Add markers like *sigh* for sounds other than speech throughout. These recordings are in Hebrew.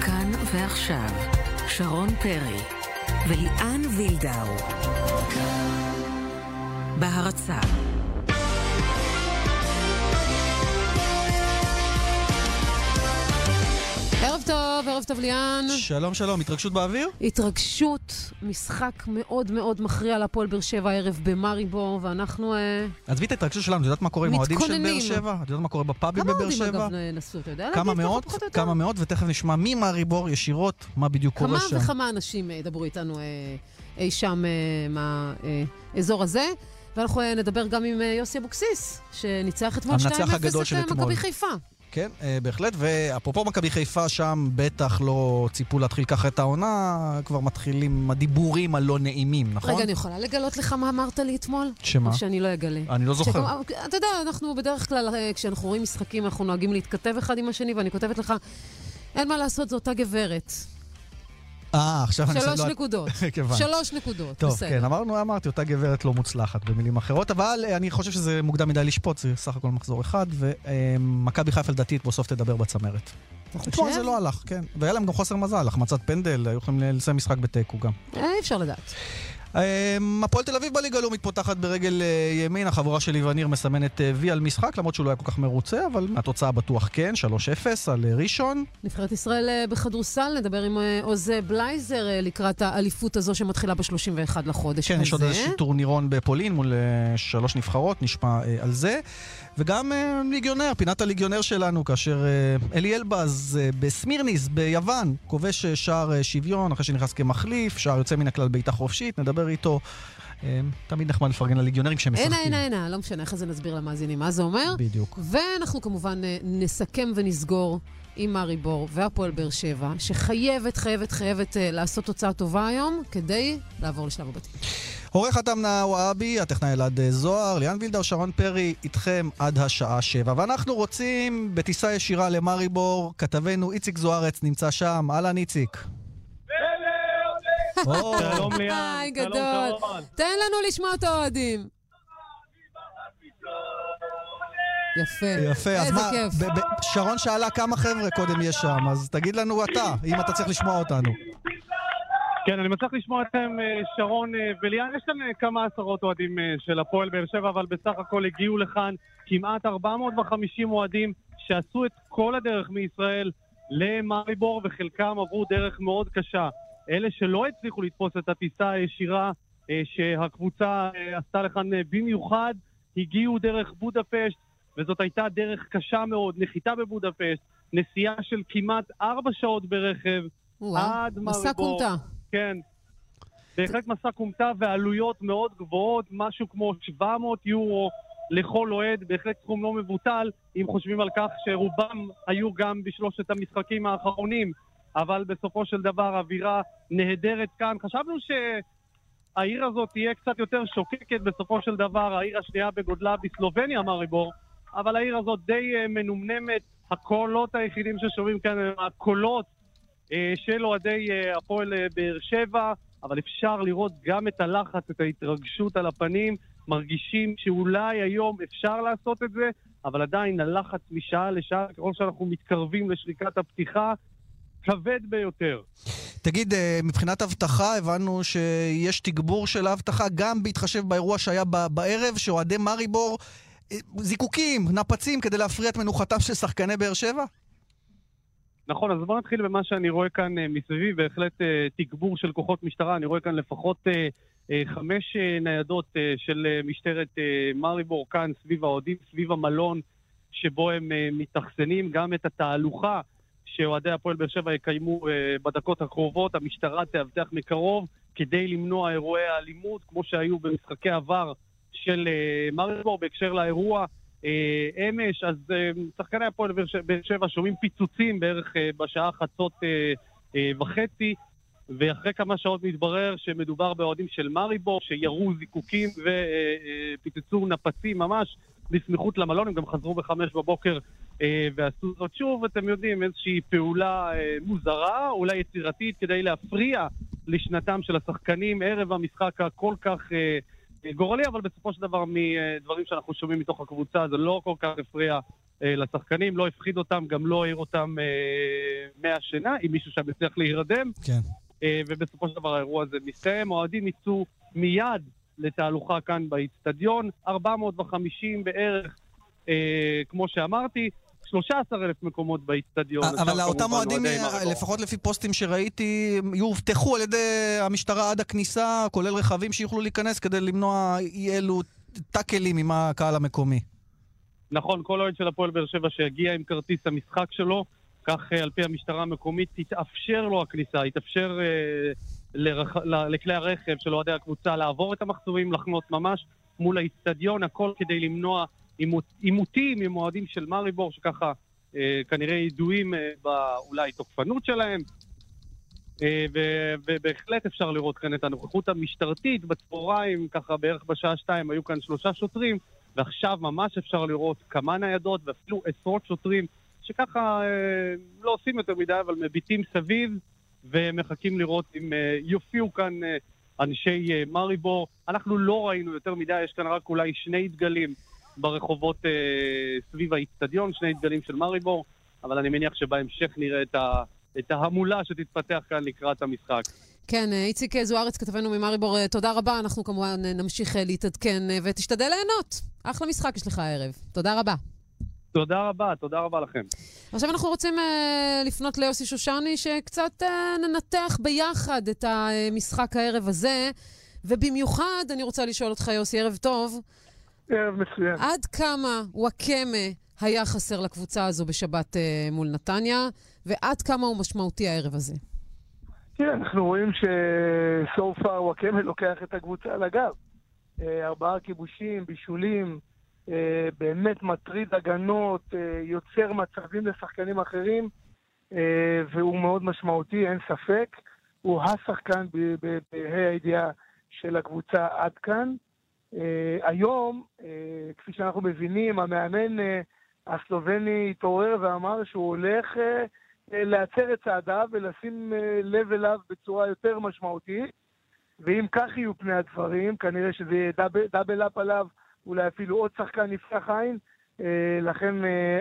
כאן ועכשיו, שרון פרי וליאן וילדאו. בהרצה טוב, ערב טוב ליאן. שלום, שלום, התרגשות באוויר? התרגשות, משחק מאוד מאוד מכריע להפועל באר שבע הערב במאריבור, ואנחנו... אה, עזבי את ההתרגשות שלנו, את יודעת מה קורה עם האוהדים של באר. שבע? את יודעת מה קורה בפאבים כמה בבאר אוהדים שבע? אגב נסעו, אתה יודע? כמה מאות? כמה מאות, ותכף נשמע ממאריבור ישירות מה בדיוק כמה קורה שם. וכמה אנשים אה, ידברו איתנו אה, אי שם מהאזור הזה. ואנחנו נדבר גם עם יוסי אבוקסיס, שניצח אתמול 2-0 המנצח הגדול את. מכבי חיפה. כן, אה, בהחלט, ואפרופו מכבי חיפה, שם בטח לא ציפו להתחיל ככה את העונה, כבר מתחילים הדיבורים הלא נעימים, נכון? רגע, אני יכולה לגלות לך מה אמרת לי אתמול? שמה? או שאני לא אגלה? אני לא זוכר. שגם- אתה יודע, אנחנו בדרך כלל, אה, כשאנחנו רואים משחקים, אנחנו נוהגים להתכתב אחד עם השני, ואני כותבת לך, אין מה לעשות, זו אותה גברת. אה, עכשיו אני... שלוש לא- נקודות. *laughs* הבנתי. שלוש נקודות, טוב, בסדר. כן, אמרנו, אמרתי, אותה גברת לא מוצלחת במילים אחרות, אבל אה, אני חושב שזה מוקדם מדי לשפוט, זה סך הכל מחזור אחד, ומכבי חיפה לדעתי בסוף תדבר בצמרת. אתמול? זה לא הלך, כן. והיה להם גם חוסר מזל, החמצת פנדל, היו יכולים לסיים משחק בתיקו גם. אה, אי אפשר לדעת. אמ, הפועל תל אביב בליגה הלאומית פותחת ברגל אה, ימין, החבורה של איווניר מסמנת אה, וי על משחק, למרות שהוא לא היה כל כך מרוצה, אבל מהתוצאה בטוח כן, 3-0 על אה, ראשון. נבחרת ישראל בכדורסל, נדבר עם עוז בלייזר לקראת האליפות הזו שמתחילה ב-31 לחודש כן, יש עוד. איזשהו טורנירון בפולין מול שלוש נבחרות, נשמע על זה. וגם אה, ליגיונר, פינת הליגיונר שלנו, כאשר אה, אלי אלבז אה, בסמירניס ביוון, כובש שער שוויון אחרי שנכנס כמחליף, שער יוצא מן הכלל בעיטה חופשית, נדבר איתו. תמיד נחמד לפרגן לליגיונרים כשהם משחקים. הנה, הנה, לא משנה, אחרי זה נסביר למאזינים מה זה אומר. בדיוק. ואנחנו כמובן נסכם ונסגור עם מאריבור והפועל באר שבע, שחייבת, חייבת, חייבת אה, לעשות תוצאה טובה היום, כדי לעבור לשלב הבתים. עורך התמנה וואבי, הטכנאי אלעד אה, זוהר, ליאן וילדאו, שרון פרי, איתכם עד השעה שבע. ואנחנו רוצים בטיסה ישירה למאריבור, כתבנו איציק זוארץ נמצא שם. אהלן איציק. שלום ליאן, שלום. שרון. תן לנו לשמוע את האוהדים. יפה. יפה, אז מה, כיף. ב- ב- שרון שאלה כמה חבר'ה קודם יש שם, אז תגיד לנו אתה, אם אתה צריך לשמוע אותנו. כן, אני מצליח לשמוע אתכם, אה, שרון אה, וליאן. יש כאן אה, כמה עשרות אוהדים של הפועל באר שבע, אבל בסך הכל הגיעו לכאן כמעט 450 אוהדים שעשו את כל הדרך מישראל למריבור, וחלקם עברו דרך מאוד קשה. אלה שלא הצליחו לתפוס את הטיסה הישירה שהקבוצה עשתה לכאן במיוחד, הגיעו דרך בודפשט, וזאת הייתה דרך קשה מאוד, נחיתה בבודפשט, נסיעה של כמעט ארבע שעות ברכב, וואו, עד מסע מאריבור. כומתה. כן. בהחלט מסע כומתה ועלויות מאוד גבוהות, משהו כמו 700 יורו לכל אוהד, בהחלט סכום לא מבוטל, אם חושבים על כך שרובם היו גם בשלושת המשחקים האחרונים, אבל בסופו של דבר אווירה נהדרת כאן. חשבנו שהעיר הזאת תהיה קצת יותר שוקקת בסופו של דבר, העיר השנייה בגודלה בסלובניה, מריבור, אבל העיר הזאת די אה, מנומנמת, הקולות היחידים ששומעים כאן הם הקולות אה, של אוהדי אה, הפועל באר שבע, אבל אפשר לראות גם את הלחץ, את ההתרגשות על הפנים. מרגישים שאולי היום אפשר לעשות את זה, אבל עדיין הלחץ משעה לשעה, ככל שאנחנו מתקרבים לשריקת הפתיחה, כבד ביותר. תגיד, מבחינת אבטחה, הבנו שיש תגבור של האבטחה, גם בהתחשב באירוע שהיה בערב, שאוהדי מאריבור, אה, זיקוקים, נפצים, כדי להפריע את מנוחתם של שחקני באר שבע? נכון, אז בואו נתחיל במה שאני רואה כאן אה, מסביבי, בהחלט אה, תגבור של כוחות משטרה, אני רואה כאן לפחות אה, חמש ניידות של משטרת מריבור כאן סביב האוהדים, סביב המלון שבו הם מתאכסנים, גם את התהלוכה שאוהדי הפועל באר שבע יקיימו בדקות הקרובות, המשטרה תאבטח מקרוב כדי למנוע אירועי האלימות, כמו שהיו במשחקי עבר של אה, מריבור בהקשר לאירוע. אה, אמש, אז אה, שחקני הפועל באר שבע שומעים פיצוצים בערך בשעה חצות וחצי, ואחרי כמה שעות מתברר שמדובר באוהדים של מריבור, שירו זיקוקים ופיצצו נפצים ממש בסמיכות למלון, הם גם חזרו בחמש בבוקר ועשו זאת שוב, אתם יודעים, איזושהי פעולה מוזרה, אולי יצירתית, כדי להפריע לשנתם של השחקנים ערב המשחק הכל כך... גורלי, אבל בסופו של דבר מדברים שאנחנו שומעים מתוך הקבוצה, זה לא כל כך הפריע אה, לשחקנים, לא הפחיד אותם, גם לא העיר אותם אה, מהשינה, אם מישהו שם יצליח להירדם. כן. אה, ובסופו של דבר האירוע הזה מסתיים. אוהדים יצאו מיד לתהלוכה כאן באיצטדיון, 450 בערך, אה, כמו שאמרתי. 13,000 מקומות באיצטדיון. אבל אותם אוהדים. לפחות לפי פוסטים שראיתי, יאובטחו על ידי המשטרה עד הכניסה, כולל רכבים שיוכלו להיכנס כדי למנוע אי אלו טאקלים עם הקהל המקומי. נכון, כל אוהד של הפועל באר שבע שיגיע עם כרטיס המשחק שלו, כך אה, על פי המשטרה המקומית תתאפשר לו הכניסה, יתאפשר אה, לרכ... ל- לכלי הרכב של אוהדי הקבוצה לעבור את המחסומים, לחנות ממש מול האיצטדיון, הכל כדי למנוע עימותים עם אוהדים של מאריבור, שככה אה, כנראה ידועים אה, באולי תוקפנות שלהם. אה, ובהחלט אפשר לראות כאן את הנוכחות המשטרתית. בצהריים, ככה בערך בשעה שתיים, היו כאן שלושה שוטרים, ועכשיו ממש אפשר לראות כמה ניידות ואפילו עשרות שוטרים שככה אה, לא עושים יותר מדי, אבל מביטים סביב ומחכים לראות אם יופיעו כאן אנשי אה, מאריבור. אנחנו לא ראינו יותר מדי, יש כאן רק אולי שני דגלים ברחובות אה, סביב האיצטדיון, שני דגלים של מאריבור, אבל אני מניח שבהמשך נראה את, ה, את ההמולה שתתפתח כאן לקראת המשחק. כן, אה, איציק זוארץ, כתבנו ממריבור, אה, תודה רבה. אנחנו כמובן אה, נמשיך להתעדכן, ותשתדל ליהנות. אחלה משחק יש לך הערב. תודה רבה. תודה רבה, תודה רבה לכם. עכשיו אנחנו רוצים uh, לפנות ליוסי שושני, שקצת uh, ננתח ביחד את המשחק הערב הזה, ובמיוחד אני רוצה לשאול אותך, יוסי, ערב טוב, ערב מצוין. עד כמה וואקמה היה חסר לקבוצה הזו בשבת uh, מול נתניה, ועד כמה הוא משמעותי הערב הזה? תראה, אנחנו רואים ש-so far וואקמה לוקח את הקבוצה על הגב. אה, ארבעה כיבושים, בישולים, אה, באמת מטריד הגנות, אה, יוצר מצבים לשחקנים אחרים, אה, והוא מאוד משמעותי, אין ספק. הוא השחקן בה"א הידיעה של הקבוצה עד כאן. אה, היום, אה, כפי שאנחנו מבינים, המאמן אה, הסלובני התעורר ואמר שהוא הולך להצר את צעדיו ולשים לב אליו בצורה יותר משמעותית. ואם כך יהיו פני הדברים, כנראה שזה יהיה דאבל, דאבל אפ עליו, אולי אפילו עוד שחקן יפתח עין. לכן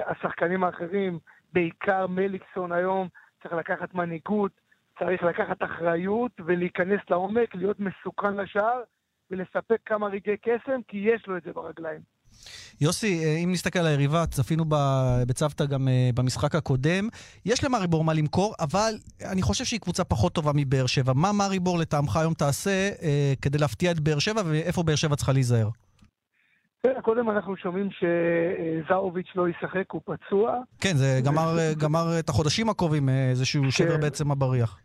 השחקנים האחרים, בעיקר מליקסון היום, צריך לקחת מנהיגות, צריך לקחת אחריות ולהיכנס לעומק, להיות מסוכן לשער ולספק כמה רגעי קסם, כי יש לו את זה ברגליים. יוסי, אה, אם נסתכל על היריבה, צפינו בצוותא גם אה, במשחק הקודם. יש למאריבור מה למכור, אבל אני חושב שהיא קבוצה פחות טובה מבאר שבע. מה מאריבור לטעמך היום תעשה אה, כדי להפתיע את באר שבע, ואיפה באר שבע צריכה להיזהר? כן, קודם אנחנו שומעים שזאוביץ' לא ישחק, הוא פצוע. כן, זה גמר, גמר את החודשים הקרובים, איזשהו שבר בעצם הבריח.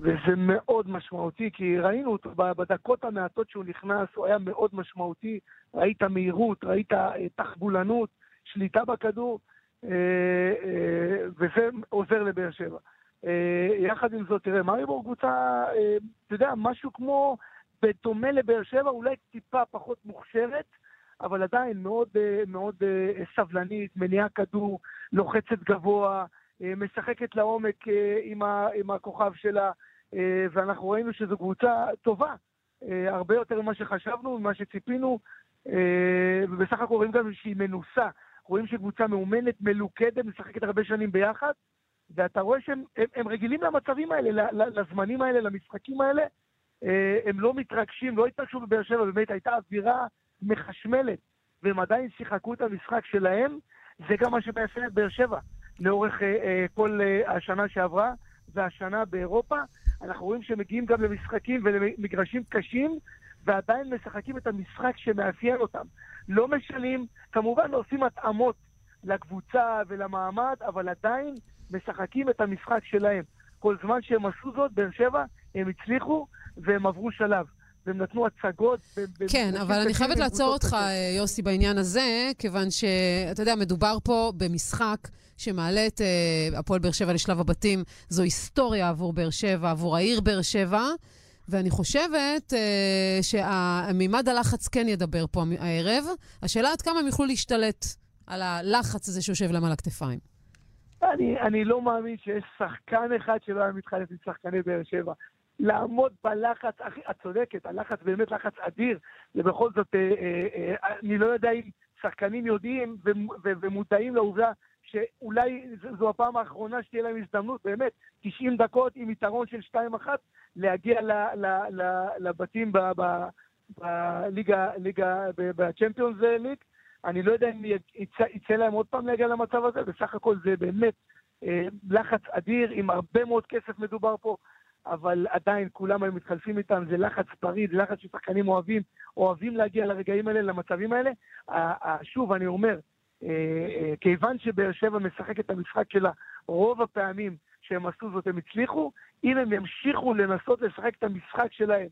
וזה מאוד משמעותי, כי ראינו אותו בדקות המעטות שהוא נכנס, הוא היה מאוד משמעותי. ראית מהירות, ראית אה, תחבולנות, שליטה בכדור, אה, אה, וזה עוזר לבאר שבע. יחד עם זאת, תראה, מאריבור קבוצה, אתה יודע, משהו כמו, בדומה לבאר שבע, אולי טיפה פחות מוכשרת, אבל עדיין מאוד, מאוד סבלנית, מניעה כדור, לוחצת גבוה, משחקת לעומק אה, עם, ה, עם הכוכב שלה, אה, ואנחנו ראינו שזו קבוצה טובה, אה, הרבה יותר ממה שחשבנו, ממה שציפינו, אה, ובסך הכל רואים גם שהיא מנוסה. רואים שקבוצה מאומנת, מלוכדת, משחקת הרבה שנים ביחד, ואתה רואה שהם הם, הם רגילים למצבים האלה, לזמנים האלה, למשחקים האלה. אה, הם לא מתרגשים, לא התרגשו בבאר שבע, באמת הייתה אווירה מחשמלת, והם עדיין שיחקו את המשחק שלהם. זה גם מה שמאפיין את באר שבע לאורך אה, אה, כל אה, השנה שעברה והשנה באירופה. אנחנו רואים שהם מגיעים גם למשחקים ולמגרשים קשים, ועדיין משחקים את המשחק שמאפיין אותם. לא משנים, כמובן עושים התאמות לקבוצה ולמעמד, אבל עדיין משחקים את המשחק שלהם. כל זמן שהם עשו זאת, באר שבע, הם הצליחו והם עברו שלב. והם נתנו הצגות. כן, אבל אני חייבת לעצור אותך. אה, יוסי, בעניין הזה, כיוון שאתה יודע, מדובר פה במשחק שמעלה את אה, הפועל באר שבע לשלב הבתים. זו היסטוריה עבור באר שבע, עבור העיר באר שבע, ואני חושבת אה, שהמימד הלחץ כן ידבר פה הערב. השאלה עד כמה הם יוכלו להשתלט על הלחץ הזה שיושב להם על הכתפיים. אני, אני לא מאמין שיש שחקן אחד שלא היה מתחלף עם שחקני באר שבע. לעמוד בלחץ, את צודקת, הלחץ באמת לחץ אדיר, ובכל זאת, אה, אה, אה, אני לא יודע אם שחקנים יודעים ומודעים לעובדה שאולי זו הפעם האחרונה שתהיה להם הזדמנות, באמת, 90 דקות עם יתרון של 2-1, להגיע לבתים בליגה, בצ'מפיונס ליג. אני לא יודע אם יצא להם עוד פעם להגיע למצב הזה, בסך הכל זה באמת אה, לחץ אדיר, עם הרבה מאוד כסף מדובר פה, אבל עדיין כולם היו מתחלפים איתם, זה לחץ פריד, זה לחץ ששחקנים אוהבים, אוהבים להגיע לרגעים האלה, למצבים האלה. שוב, אני אומר, אה, אה, כיוון שבאר שבע משחק את המשחק שלה, רוב הפעמים שהם עשו זאת הם הצליחו, אם הם ימשיכו לנסות לשחק את המשחק שלהם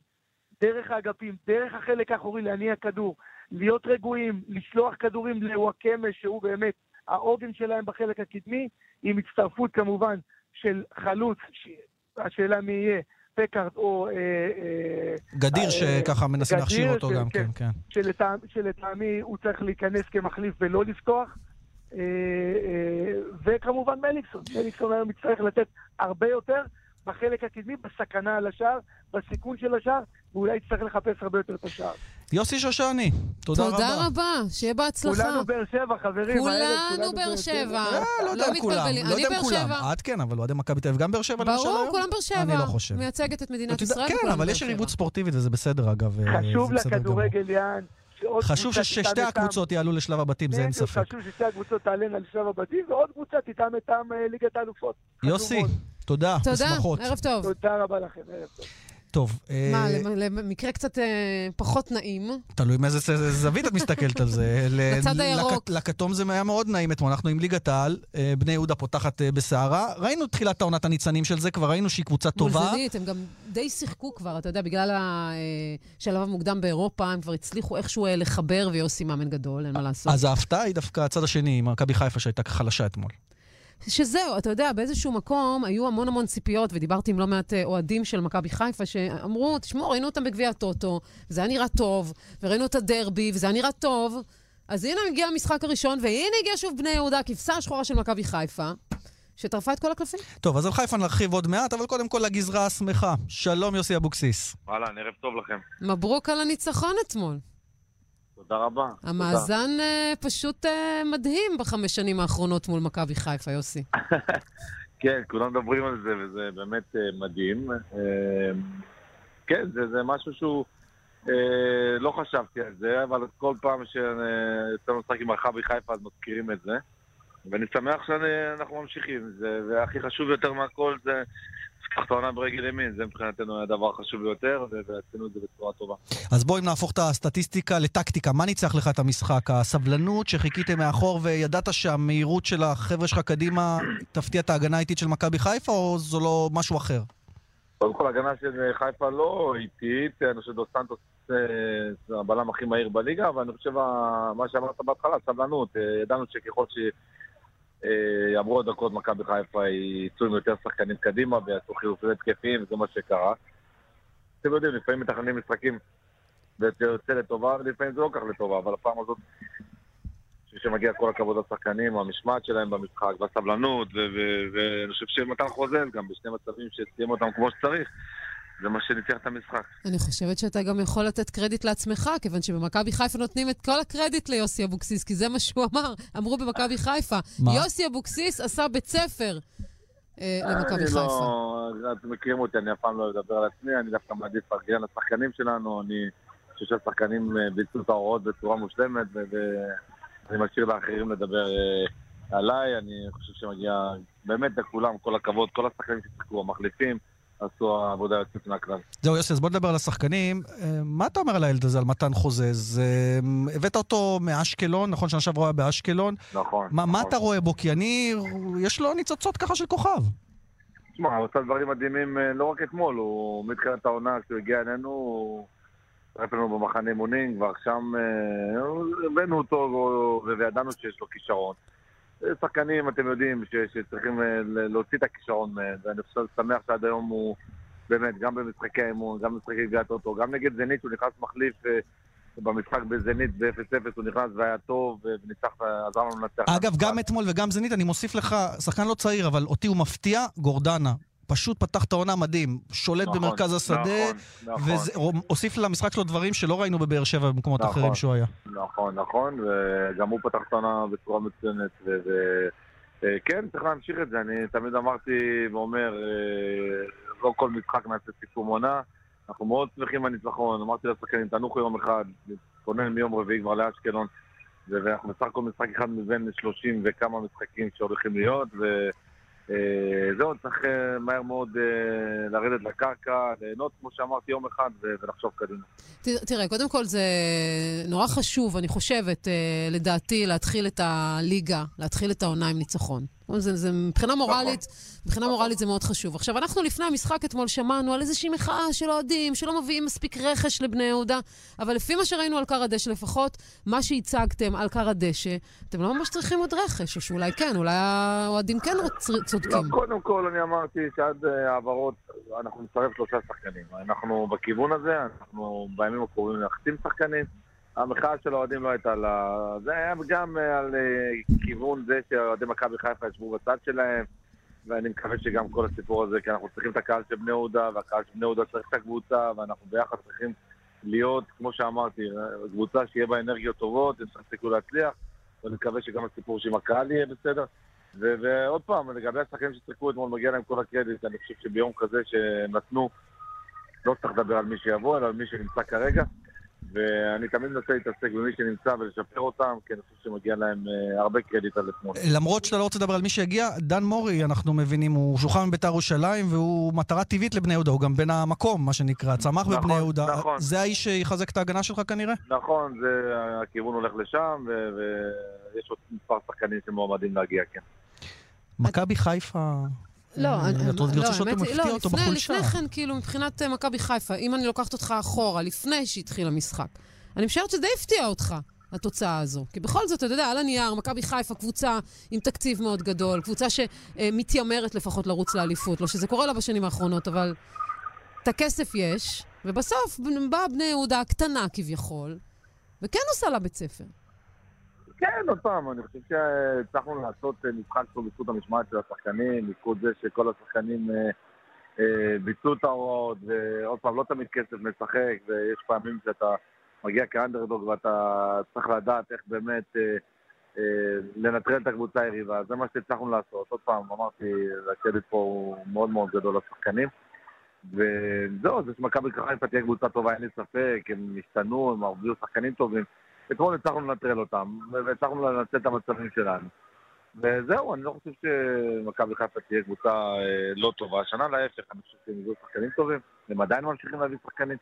דרך האגפים, דרך החלק האחורי להניע כדור, להיות רגועים, לשלוח כדורים לוואקמה, שהוא באמת העוגן שלהם בחלק הקדמי, עם הצטרפות כמובן של חלוץ, השאלה מי יהיה, פקארט או... אה, אה, גדיר, שככה מנסים להכשיר אותו גם, כן, כן. שלטעמי הוא צריך להיכנס כמחליף ולא לפתוח. אה, וכמובן מליקסון. מליקסון היום יצטרך לתת הרבה יותר בחלק הקדמי, בסכנה על השער, בסיכון של השער, ואולי יצטרך לחפש הרבה יותר את השער. יוסי שושני, תודה רבה. תודה רבה, שיהיה בהצלחה. כולנו באר שבע, חברים. כולנו באר שבע. אה, לא יודע אם כולם, לא יודע אם כולם. את כן, אבל אוהדי מכבי תל אביב גם באר שבע למשל ברור, כולם באר שבע. אני לא חושב. מייצגת את מדינת ישראל. כן, אבל יש יריבות ספורטיבית וזה בסדר, אגב. אה, חשוב לכדורגל, יאן. חשוב ששתי הקבוצות יעלו לשלב הבתים, זה אין ספק. חשוב ששתי הקבוצות תעלנה לשלב הבתים, ועוד קבוצה תטעם מטעם אה, ליגת האלופות. יוסי, תודה, בשמחות. תודה, ערב טוב. תודה רבה לכם, ערב טוב. טוב. מה, אה... למקרה קצת אה, פחות נעים. תלוי מאיזה זווית את מסתכלת על זה. *laughs* בצד הירוק. לכתום זה היה מאוד נעים אתמול. אנחנו עם ליגת העל, אה, בני יהודה פותחת אה, בסערה. ראינו תחילת העונת הניצנים של זה, כבר ראינו שהיא קבוצה טובה. מול זנית, הם גם די שיחקו כבר, אתה יודע, בגלל השלב אה, המוקדם באירופה, הם כבר הצליחו איכשהו אה, לחבר ויוסי מאמן גדול, אין מה לעשות. אז ההפתעה היא דווקא הצד השני, מכבי חיפה שהייתה חלשה אתמול. שזהו, אתה יודע, באיזשהו מקום היו המון המון ציפיות, ודיברתי עם לא מעט אה, אוהדים של מכבי חיפה, שאמרו, תשמעו, ראינו אותם בגביע הטוטו, וזה היה נראה טוב, וראינו את הדרבי, וזה היה נראה טוב, אז הנה הגיע המשחק הראשון, והנה הגיע שוב בני יהודה, הכבשה השחורה של מכבי חיפה. שטרפה את כל הקלפים. טוב, אז על חיפה נרחיב עוד מעט, אבל קודם כל לגזרה השמחה. שלום, יוסי אבוקסיס. אהלן, ערב טוב לכם. מברוק על הניצחון אתמול. תודה רבה. המאזן תודה. Uh, פשוט uh, מדהים בחמש שנים האחרונות מול מכבי חיפה, יוסי. *laughs* כן, כולם מדברים על זה, וזה באמת uh, מדהים. כן, זה, זה משהו שהוא... לא חשבתי על זה, אבל כל פעם שיוצא לשחק עם מכבי חיפה אז מזכירים את זה. ואני שמח שאנחנו ממשיכים. זה, והכי חשוב יותר מהכל זה לפתוח את העונה ברגל ימין, זה מבחינתנו היה הדבר החשוב ביותר, ועשינו את זה בצורה טובה. אז בואו נהפוך את הסטטיסטיקה לטקטיקה. מה ניצח לך את המשחק? הסבלנות שחיכיתם מאחור וידעת שהמהירות של החבר'ה שלך קדימה תפתיע את ההגנה האיטית של מכבי חיפה, או זו לא משהו אחר? קודם כל, הגנה של חיפה לא איטית, אני חושב שדו סנטוס אה, זה הבלם הכי מהיר בליגה, אבל אני חושב מה שאמרת בהתחלה, סבלנות. אה, ידענו שככל ש... אה, יעברו הדקות, מכבי חיפה ייצאו עם יותר שחקנים קדימה ויעשו חילופים התקפיים, וזה מה שקרה. אתם יודעים, לפעמים מתכננים משחקים וזה יוצא לטובה, ולפעמים זה לא כך לטובה, אבל הפעם הזאת, שמגיע כל הכבוד לשחקנים, המשמעת שלהם במשחק, והסבלנות, ואני חושב שמתן חוזל גם בשני מצבים שסיים אותם כמו שצריך. זה מה שניצח את המשחק. אני חושבת שאתה גם יכול לתת קרדיט לעצמך, כיוון שבמכבי חיפה נותנים את כל הקרדיט ליוסי אבוקסיס, כי זה מה שהוא אמר, אמרו במכבי חיפה. מה? יוסי אבוקסיס עשה בית ספר אה, למכבי חיפה. לא, אתם מכירים אותי, אני אף פעם לא אדבר על עצמי, אני דווקא מעדיף לפרגן לשחקנים שלנו, אני חושב שהשחקנים אה, ביצעו את ההוראות בצורה מושלמת, ואני משאיר לאחרים לדבר אה, עליי, אני חושב שמגיע באמת לכולם, כל הכבוד, כל השחקנים ששיחקו, המחליפים. עשו עבודה יוצאת מהכלל. זהו, יוסי, אז בוא נדבר על השחקנים. אה, מה אתה אומר על הילד הזה, על מתן חוזז? אה, הבאת אותו מאשקלון, נכון? שנה שעברה היה באשקלון. נכון. מה, נכון. מה אתה רואה בו? כי אני... יש לו ניצוצות ככה של כוכב. תשמע, הוא עושה דברים מדהימים אה, לא רק אתמול, הוא מתחילת העונה, כשהוא הגיע אלינו, הוא הצטרף לנו במחנה אימונים, כבר שם הבאנו אותו וידענו שיש לו כישרון. שחקנים, אתם יודעים, ש, שצריכים אה, להוציא את הכישרון מהם, ואני חושב שמח שעד היום הוא באמת, גם במשחקי האמון, גם במשחקי גביעת אוטו, גם נגד זנית, הוא נכנס מחליף אה, במשחק בזנית ב-0-0, הוא נכנס והיה טוב, וניצח, עזר לנו לנצח. אגב, גם אתמול וגם זנית, אני מוסיף לך, שחקן לא צעיר, אבל אותי הוא מפתיע, גורדנה. פשוט פתח את העונה מדהים. שולט נכון, במרכז השדה, נכון, נכון. והוסיף למשחק שלו דברים שלא ראינו בבאר שבע ובמקומות נכון. אחרים שהוא היה. נכון, נכון, וגם הוא פתח את העונה בצורה מצוינת, וכן, צריך להמשיך את זה. אני תמיד אמרתי ואומר, אה, לא כל משחק נעשה סיכום עונה. אנחנו מאוד שמחים בניצחון, אמרתי לשחקנים, תנוחו יום אחד, נתכונן מיום רביעי כבר לאשקלון, ואנחנו בסך הכל משחק אחד מבין 30 וכמה משחקים שהולכים להיות, וזהו, צריך אה, מהר מאוד אה, לרדת לקרקע, ליהנות, כמו שאמרתי, יום אחד ולחשוב קדימה. תראה, קודם כל זה נורא חשוב, אני חושבת, אה, לדעתי, להתחיל את הליגה, להתחיל את העונה עם ניצחון. זה, זה מבחינה מורלית, מבחינה מורלית זה מאוד חשוב. עכשיו, אנחנו לפני המשחק אתמול שמענו על איזושהי מחאה של אוהדים, שלא מביאים מספיק רכש לבני יהודה, אבל לפי מה שראינו על כר הדשא לפחות, מה שהצגתם על כר הדשא, אתם לא ממש צריכים עוד רכש, או שאולי כן, אולי האוהדים כן צודקים. לא, קודם כל אני אמרתי שעד העברות אנחנו נצטרף שלושה שחקנים. אנחנו בכיוון הזה, אנחנו בימים הקרובים נחתים שחקנים. המחאה של האוהדים לא הייתה על ה... זה היה גם על כיוון זה שאוהדי מכבי חיפה ישבו בצד שלהם, ואני מקווה שגם כל הסיפור הזה, כי אנחנו צריכים את הקהל של בני יהודה, והקהל של בני יהודה צריך את הקבוצה, ואנחנו ביחד צריכים להיות, כמו שאמרתי, קבוצה שיהיה בה אנרגיות טובות, יש לך להצליח, ואני מקווה שגם הסיפור שעם הקהל יהיה בסדר. ועוד פעם, לגבי השחקנים ששיחקו אתמול, מגיע להם כל הקרדיט, אני חושב שביום כזה שנתנו, לא צריך לדבר על מי שיבוא, אלא על מי שנמצא כרגע. ואני תמיד מנסה להתעסק במי שנמצא ולשפר אותם, כי אני חושב שמגיע להם uh, הרבה קרדיט על אתמול. למרות שאתה לא רוצה לדבר על מי שהגיע, דן מורי, אנחנו מבינים, הוא שוחרר מבית"ר ירושלים, והוא מטרה טבעית לבני יהודה, הוא גם בן המקום, מה שנקרא, צמח נכון, בבני יהודה. נכון. זה האיש שיחזק את ההגנה שלך כנראה? נכון, זה, הכיוון הולך לשם, ויש עוד מספר שחקנים שמועמדים להגיע, כן. מכבי חיפה... לא, אה, אני, את רוצה לשאול אותו מפתיע אותו בחולשה. לפני כן, כאילו, מבחינת מכבי חיפה, אם אני לוקחת אותך אחורה, לפני שהתחיל המשחק, אני משערת שזה הפתיע אותך, התוצאה הזו. כי בכל זאת, אתה יודע, על הנייר, מכבי חיפה קבוצה עם תקציב מאוד גדול, קבוצה שמתיימרת לפחות לרוץ לאליפות, לא שזה קורה לה בשנים האחרונות, אבל את הכסף יש, ובסוף באה בני יהודה הקטנה כביכול, וכן עושה לה בית ספר. כן, עוד פעם, אני חושב שהצלחנו לעשות משחק פה בזכות המשמעת של השחקנים, בזכות זה שכל השחקנים אה, אה, ביצעו את ההוראות, ועוד פעם, לא תמיד כסף משחק, ויש פעמים שאתה מגיע כאנדרדוג ואתה צריך לדעת איך באמת אה, אה, לנטרל את הקבוצה היריבה. זה מה שהצלחנו לעשות. עוד פעם, אמרתי, הקרדיט פה הוא מאוד מאוד גדול לשחקנים. וזהו, זה שמכבי חיפה תהיה קבוצה טובה, אין לי ספק, הם השתנו, הם הביאו שחקנים טובים. אתמול הצלחנו לנטרל אותם, והצלחנו לנצל את המצבים שלנו. וזהו, אני לא חושב שמכבי חיפה תהיה קבוצה אה, לא טובה. השנה להפך, אני חושב שהם יהיו שחקנים טובים, הם עדיין ממשיכים להביא שחקנים.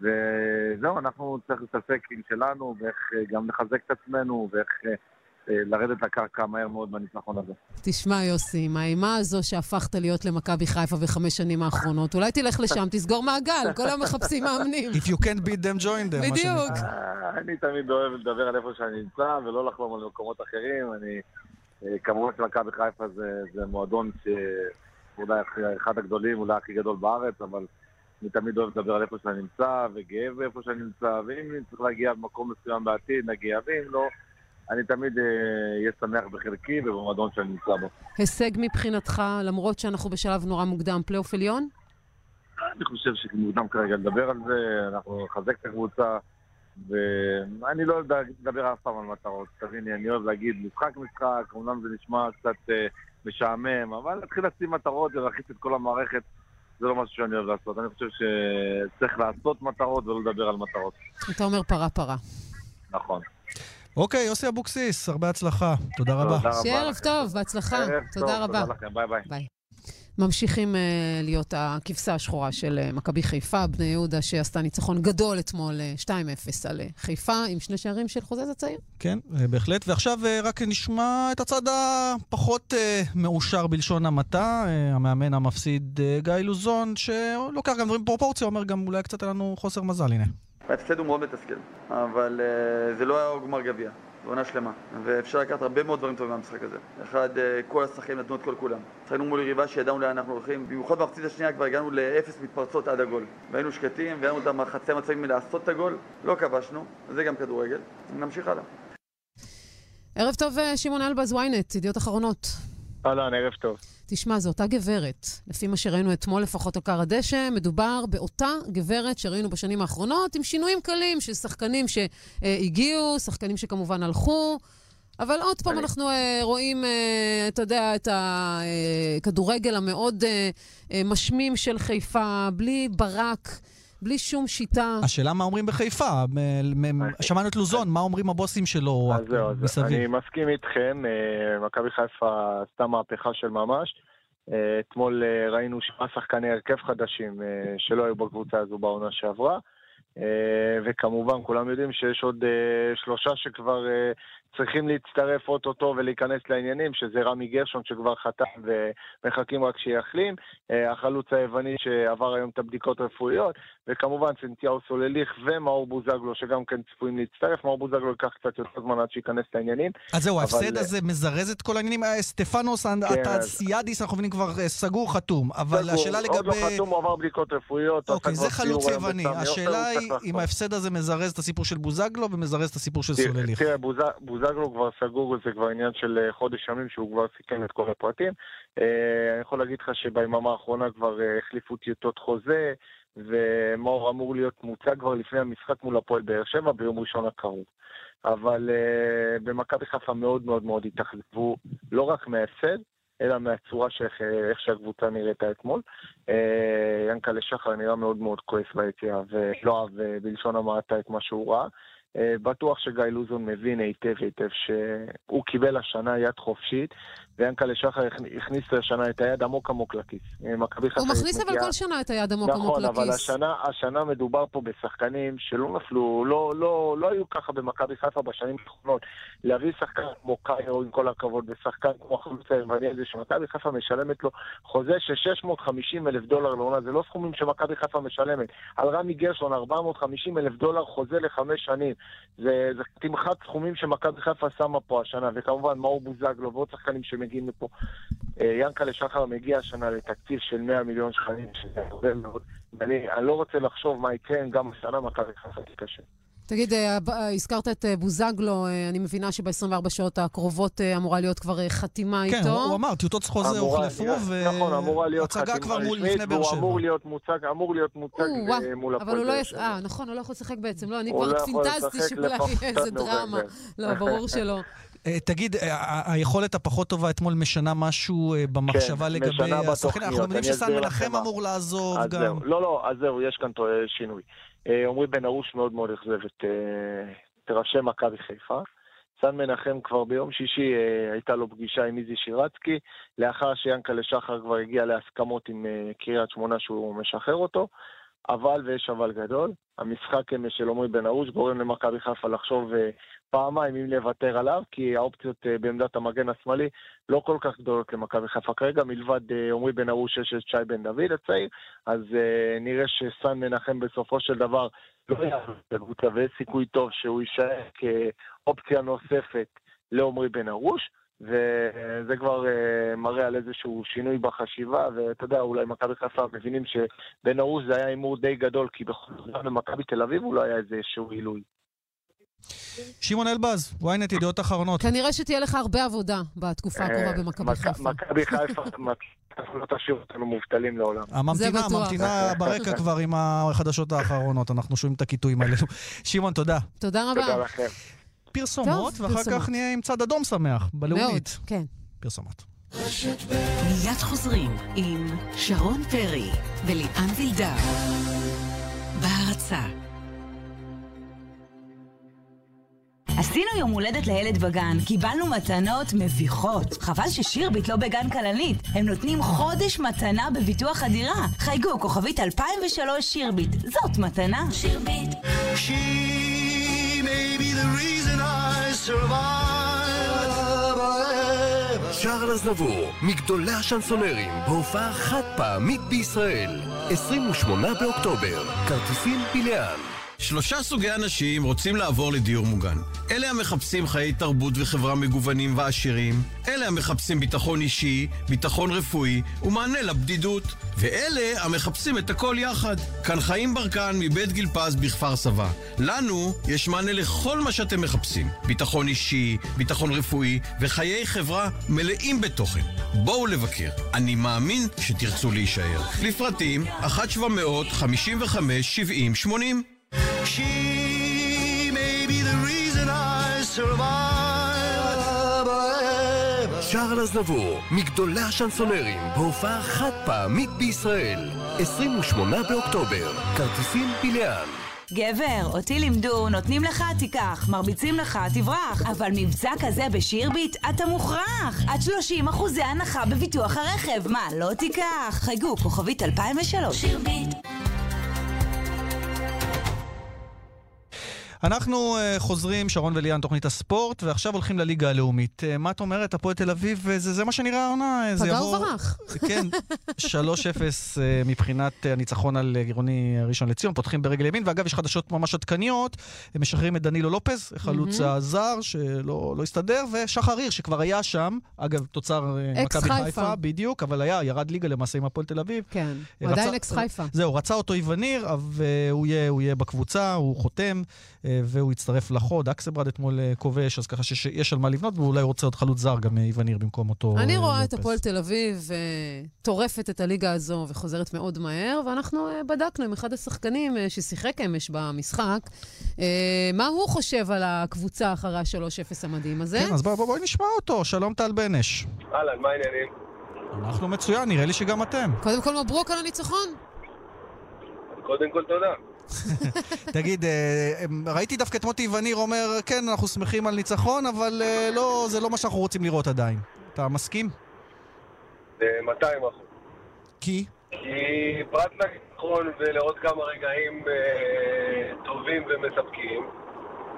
וזהו, אנחנו צריך להתעסק עם שלנו, ואיך אה, גם לחזק את עצמנו, ואיך אה, לרדת לקרקע מהר מאוד בניצחון הזה. תשמע, יוסי, עם האימה הזו שהפכת להיות למכבי חיפה בחמש שנים האחרונות, אולי תלך לשם, תסגור מעגל, כל היום מחפשים מאמנים. If you can't beat them, join them, בדיוק. אני תמיד אוהב לדבר על איפה שאני נמצא, ולא לחלום על מקומות אחרים. אני, כמובן שמכבי חיפה זה, זה מועדון שאולי אחד הגדולים, אולי הכי גדול בארץ, אבל אני תמיד אוהב לדבר על איפה שאני נמצא, וגאה באיפה שאני נמצא, ואם אני צריך להגיע למקום מסוים בעתיד, נגיע, ואם לא... אני תמיד אהיה אה, שמח בחלקי ובמועדון שאני נמצא בו. הישג מבחינתך, למרות שאנחנו בשלב נורא מוקדם, פלייאוף עליון? אני חושב שמוקדם כרגע לדבר על זה, אנחנו נחזק את הקבוצה, ואני לא אוהב לדבר אף פעם על מטרות. תביני, אני אוהב להגיד משחק משחק, אומנם זה נשמע קצת אה, משעמם, אבל להתחיל לשים מטרות ולהכניס את כל המערכת. זה לא משהו שאני אוהב לעשות. אני חושב שצריך לעשות מטרות ולא לדבר על מטרות. אתה אומר פרה פרה. נכון. אוקיי, יוסי אבוקסיס, הרבה הצלחה. תודה רבה. תודה רבה. שיהיה ערב טוב, בהצלחה. תודה רבה. תודה לכם, ביי ביי. ממשיכים uh, להיות הכבשה השחורה של uh, מכבי חיפה, בני יהודה, שעשתה ניצחון גדול אתמול, uh, 2-0 על uh, חיפה, עם שני שערים של חוזז הצעיר. כן, uh, בהחלט. ועכשיו uh, רק נשמע את הצד הפחות uh, מאושר בלשון המעטה, uh, המאמן המפסיד uh, גיא לוזון, שלוקח גם דברים בפרופורציה, אומר גם אולי קצת היה לנו חוסר מזל, הנה. ההפסד הוא מאוד מתסכל, אבל uh, זה לא היה גמר גביע, זו עונה שלמה, ואפשר לקחת הרבה מאוד דברים טובים מהמשחק הזה. אחד, uh, כל השחקנים נתנו את כל כולם. שחקנו מול יריבה שידענו לאן אנחנו הולכים, במיוחד במחצית השנייה כבר הגענו לאפס מתפרצות עד הגול. והיינו שקטים, והיינו את החצי המצבים מלעשות את הגול, לא כבשנו, זה גם כדורגל, נמשיך הלאה. ערב טוב, שמעון אלבז, ynet, ידיעות אחרונות. אהלן, ערב טוב. תשמע, זו אותה גברת. לפי מה שראינו אתמול לפחות על כר הדשא, מדובר באותה גברת שראינו בשנים האחרונות, עם שינויים קלים של שחקנים שהגיעו, שחקנים שכמובן הלכו. אבל עוד פעם אנחנו אה, רואים, אה, אתה יודע, את הכדורגל המאוד אה, אה, משמים של חיפה, בלי ברק. בלי שום שיטה. השאלה מה אומרים בחיפה. שמענו את לוזון, מה אומרים הבוסים שלו מסביב? אני מסכים איתכם, אה, מכבי חיפה עשתה מהפכה של ממש. אה, אתמול אה, ראינו שבעה שחקני הרכב חדשים שלא היו בקבוצה הזו בעונה שעברה. וכמובן, כולם יודעים שיש עוד שלושה שכבר צריכים להצטרף אוטוטו ולהיכנס לעניינים, שזה רמי גרשון שכבר חתם ומחכים רק שיחלים, אה, החלוץ היווני שעבר היום את הבדיקות הרפואיות, וכמובן סנטיהו סולליך ומאור בוזגלו שגם כן צפויים להצטרף. מאור בוזגלו ייקח קצת יותר זמן עד שייכנס לעניינים. אז זהו, אבל- ההפסד הזה מזרז את כל העניינים. אה, סטפנוס, הטסיאדיס, אנחנו מבינים כבר אה, סגור, חתום. אבל סגור, השאלה עוד לא לגבי... חתום, הוא עבר בדיקות רפואיות. אוקיי, זה חלוץ יווני. השאלה היא אם. ההפסד הזה מזרז את הסיפור של בוזגלו ומזרז את הסיפור של סולליך. תראה, בוזגלו כבר סגור, זה כבר עניין של אה, חודש ימים שהוא כבר סיכם את כל הפרטים. אה, אני יכול להגיד לך שביממה האחרונה כבר אה, החליפו טיוטות חוזה, ומאור אמור להיות מוצג כבר לפני המשחק מול הפועל באר שבע ביום ראשון הקרוב. אבל במכבי חיפה מאוד מאוד מאוד התאכזבו, לא רק מההפסד, אלא מהצורה שאיך איך שהקבוצה נראתה אתמול. ינקלה שחר נראה מאוד מאוד כועס ביציאה, ולא אהב אה, בלשון המעטה את מה שהוא ראה. אה, בטוח שגיא לוזון מבין היטב היטב שהוא קיבל השנה יד חופשית, ויאנקלה שחר הכ- הכניס השנה את היד עמוק עמוק לכיס. אה, הוא מכניס אבל כל שנה את היד עמוק עמוק נכון, אבל לכיס. השנה, השנה מדובר פה בשחקנים שלא נפלו, לא, לא, לא היו ככה במכבי חיפה בשנים האחרונות. להביא שחקן כמו קאיו, עם כל הכבוד, ושחקן כמו החלוץ היווני הזה, שמכבי חיפה משלמת לו חוזה של 650 אלף דולר לעונה, זה לא סכומים שמכבי חיפה משלמת. על רמי גרשון, 450 אלף דולר חוזה לחמש שנים. זה, זה תמחת סכומים שמכבי חיפה שמה פה השנה, וכמובן מאור בוזגלו ועוד שחקנים שמגיעים לפה. אה, ינקלה שחר מגיע השנה לתקציב של 100 מיליון שקלים, שזה הרבה מאוד. ואני אני לא רוצה לחשוב מה יקרה גם השנה מכבי חיפה תיכשל. תגיד, אה, הזכרת את אה, בוזגלו, אני מבינה שב-24 שעות הקרובות אמורה להיות כבר חתימה כן, איתו. הוא הוא אמר, טיוטות חוזה הוחלפו, נכון, והצגה חתימה כבר מול לפני באר שבע. אמור להיות מוצג, אמור להיות מוצג מול אבל הפועל הוא לא באר. שבע. אה, נכון, הוא לא יכול לשחק בעצם. לא, אני כבר פינטזתי שאולי יהיה איזה דרמה. לא, ברור שלא. *laughs* אה, תגיד, אה, ה- היכולת הפחות טובה אתמול משנה משהו אה, במחשבה כן, לגבי השחקנים? אנחנו יודעים שסן מנחם. אמור לעזוב גם. זהו, לא, לא, אז זהו, יש כאן שינוי. אה, עמרי בן ארוש מאוד מאוד אכזב את, אה, את ראשי מכבי חיפה. סן מנחם כבר ביום שישי אה, הייתה לו פגישה עם איזי שירצקי, לאחר שיאנקלה שחר כבר הגיע להסכמות עם אה, קריית שמונה שהוא משחרר אותו. אבל, ויש אבל גדול, המשחק אה, של עמרי בן ארוש גורם למכבי חיפה לחשוב אה, פעמיים אם לוותר עליו, כי האופציות אה, בעמדת המגן השמאלי לא כל כך גדולות למכבי חיפה כרגע, מלבד עמרי בן ארוש יש את שי בן דוד הצעיר, אז אה, נראה שסן מנחם בסופו של דבר לא יעזוב את ויש סיכוי טוב שהוא יישאר כאופציה נוספת לעמרי בן ארוש. וזה כבר uh, מראה על איזשהו שינוי בחשיבה, ואתה יודע, אולי מכבי חיפה מבינים שבן ארוש זה היה הימור די גדול, כי בכל זאת במכבי תל אביב הוא לא היה איזשהו עילוי. שמעון אלבז, ynet ידיעות אחרונות. כנראה שתהיה לך הרבה עבודה בתקופה הקרובה אה, במכבי מכ- חיפה. מכבי חיפה *laughs* לא תשאיר אותנו מובטלים לעולם. הממתינה. הממתינה ברקע *laughs* כבר עם החדשות האחרונות, אנחנו שומעים את הקיטויים האלו. שמעון, תודה. תודה תודה רבה. לכם. פרסומות, טוב, ואחר פרסומות. כך נהיה עם צד אדום שמח, מאוד, בלאומית. כן. פרסומות. מיד חוזרים עם שרון פרי וליאן וילדר. בהרצה עשינו יום הולדת לילד בגן, קיבלנו מתנות מביכות. חבל ששירביט לא בגן כלנית. הם נותנים חודש מתנה בביטוח הדירה. חייגו, כוכבית 2003 שירביט. זאת מתנה. שירביט. צ'ארל אזנבור, מגדולי השנסונרים, בהופעה חד פעמית בישראל. 28 באוקטובר, כרטיסים בלאן. שלושה סוגי אנשים רוצים לעבור לדיור מוגן. אלה המחפשים חיי תרבות וחברה מגוונים ועשירים, אלה המחפשים ביטחון אישי, ביטחון רפואי ומענה לבדידות, ואלה המחפשים את הכל יחד. כאן חיים ברקן מבית גיל פז בכפר סבא. לנו יש מענה לכל מה שאתם מחפשים. ביטחון אישי, ביטחון רפואי וחיי חברה מלאים בתוכן. בואו לבקר. אני מאמין שתרצו להישאר. לפרטים 1 700 55 70 80 שער לזנבור, מגדולי השנסונרים, בהופעה חד פעמית בישראל. 28 באוקטובר, כרטיסים פיליאן. גבר, אותי לימדו, נותנים לך, תיקח, מרביצים לך, תברח. אבל מבצע כזה בשירביט, אתה מוכרח. עד 30 אחוזי הנחה בביטוח הרכב. מה, לא תיקח? חייגו, כוכבית 2003. שירביט. אנחנו uh, חוזרים, שרון וליאן, תוכנית הספורט, ועכשיו הולכים לליגה הלאומית. Uh, מה את אומרת, הפועל תל אביב, uh, זה, זה מה שנראה העונה. זה פגע יבוא- וברח. כן, 3-0 אה, מבחינת הניצחון על עירוני ראשון לציון, פותחים ברגל ימין, ואגב, יש חדשות ממש עדכניות, הם משחררים את דנילו לופז, חלוץ מהמם. הזר, שלא לא הסתדר, ושחר הירש, שכבר היה שם, אגב, תוצר מכבי חיפה. בדיוק, אבל היה, ירד ליגה למעשה עם הפועל תל אביב. כן, הוא רצה- עדיין אקס חיפה. זהו, רצה אותו איווניר, והוא יהיה, הוא יהיה בקבוצה, הוא חותם, אה, והוא יצטרף לחוד. אקסברד אתמול אה, כובש, אז ככה שיש על מה לבנות, ואולי רוצה עוד חלוץ זר, גם אה, איווניר במקום אותו אני אה, רואה את. הפועל תל אביב טורפת את הליגה הזו וחוזרת מאוד מהר, ואנחנו בדקנו עם אחד השחקנים ששיחק אמש במשחק, מה הוא חושב על הקבוצה אחרי ה-3-0 המדהים הזה. כן, אז בואי בוא, בוא נשמע אותו. שלום טל בנש. אהלן, מה העניינים? אנחנו מצוין, נראה לי שגם אתם. קודם כל מברוק על הניצחון. קודם כל תודה. תגיד, אה, אמ, ראיתי דווקא את מוטי איווניר אומר, כן, אנחנו שמחים על ניצחון, אבל אה, לא, זה לא מה שאנחנו רוצים לראות עדיין. אתה מסכים? ב-200 אחוז. כי? כי פרט לניצחון ולעוד כמה רגעים אה, טובים ומספקים,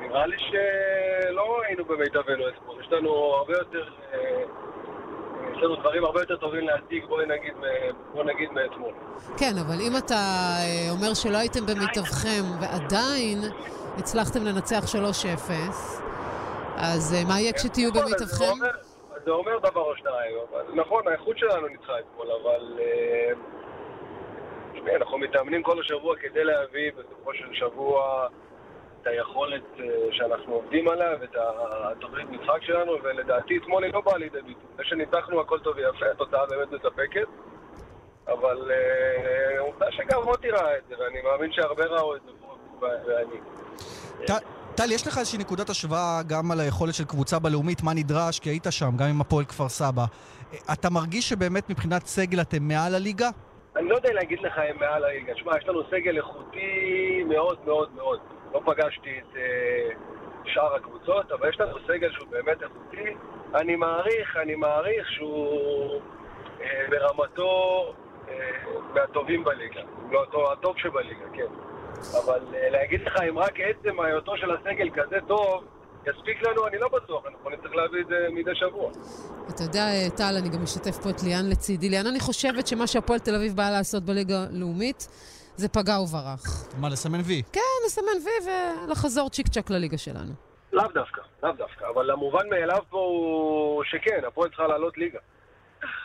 נראה לי שלא היינו במיטבנו אתמול. יש לנו הרבה יותר... אה, יש לנו דברים הרבה יותר טובים להציג, בואי נגיד, מ- בוא נגיד מאתמול. כן, אבל אם אתה אה, אומר שלא הייתם במיטבכם ועדיין הצלחתם לנצח 3-0, אז אה, מה יהיה כשתהיו נכון, במיטבכם? זה אומר- אז זה אומר דבר או שניים, אבל נכון, האיכות שלנו ניצחה אתמול, אבל... אה, אנחנו מתאמנים כל השבוע כדי להביא בסופו של שבוע את היכולת אה, שאנחנו עובדים עליה ואת התוכנית משחק שלנו, ולדעתי אתמול היא לא באה לידי ביטוי. זה שניצחנו הכל טוב ויפה, התוצאה באמת מספקת, אבל אה, עובדה שגם מוטי ראה את זה, ואני מאמין שהרבה ראו את זה, ואני. טל, יש לך איזושהי נקודת השוואה גם על היכולת של קבוצה בלאומית, מה נדרש, כי היית שם, גם עם הפועל כפר סבא. אה, אתה מרגיש שבאמת מבחינת סגל אתם מעל הליגה? אני לא יודע להגיד לך אם מעל הליגה. שמע, יש לנו סגל איכותי מאוד מאוד מאוד. לא פגשתי את אה, שאר הקבוצות, אבל יש לנו סגל שהוא באמת איכותי. אני מעריך, אני מעריך שהוא אה, ברמתו אה, מהטובים בליגה. לא הטוב, שבליגה, כן. אבל להגיד לך אם רק עצם היותו של הסגל כזה טוב, יספיק לנו, אני לא בטוח. אנחנו נצטרך להביא את זה מדי שבוע. אתה יודע, טל, אני גם משתף פה את ליאן לצידי. ליאן, אני חושבת שמה שהפועל תל אביב באה לעשות בליגה הלאומית זה פגע וברח. מה, לסמן וי? כן, לסמן וי ולחזור צ'יק צ'אק לליגה שלנו. לאו דווקא, לאו דווקא, אבל המובן מאליו פה הוא שכן, הפועל צריכה לעלות ליגה.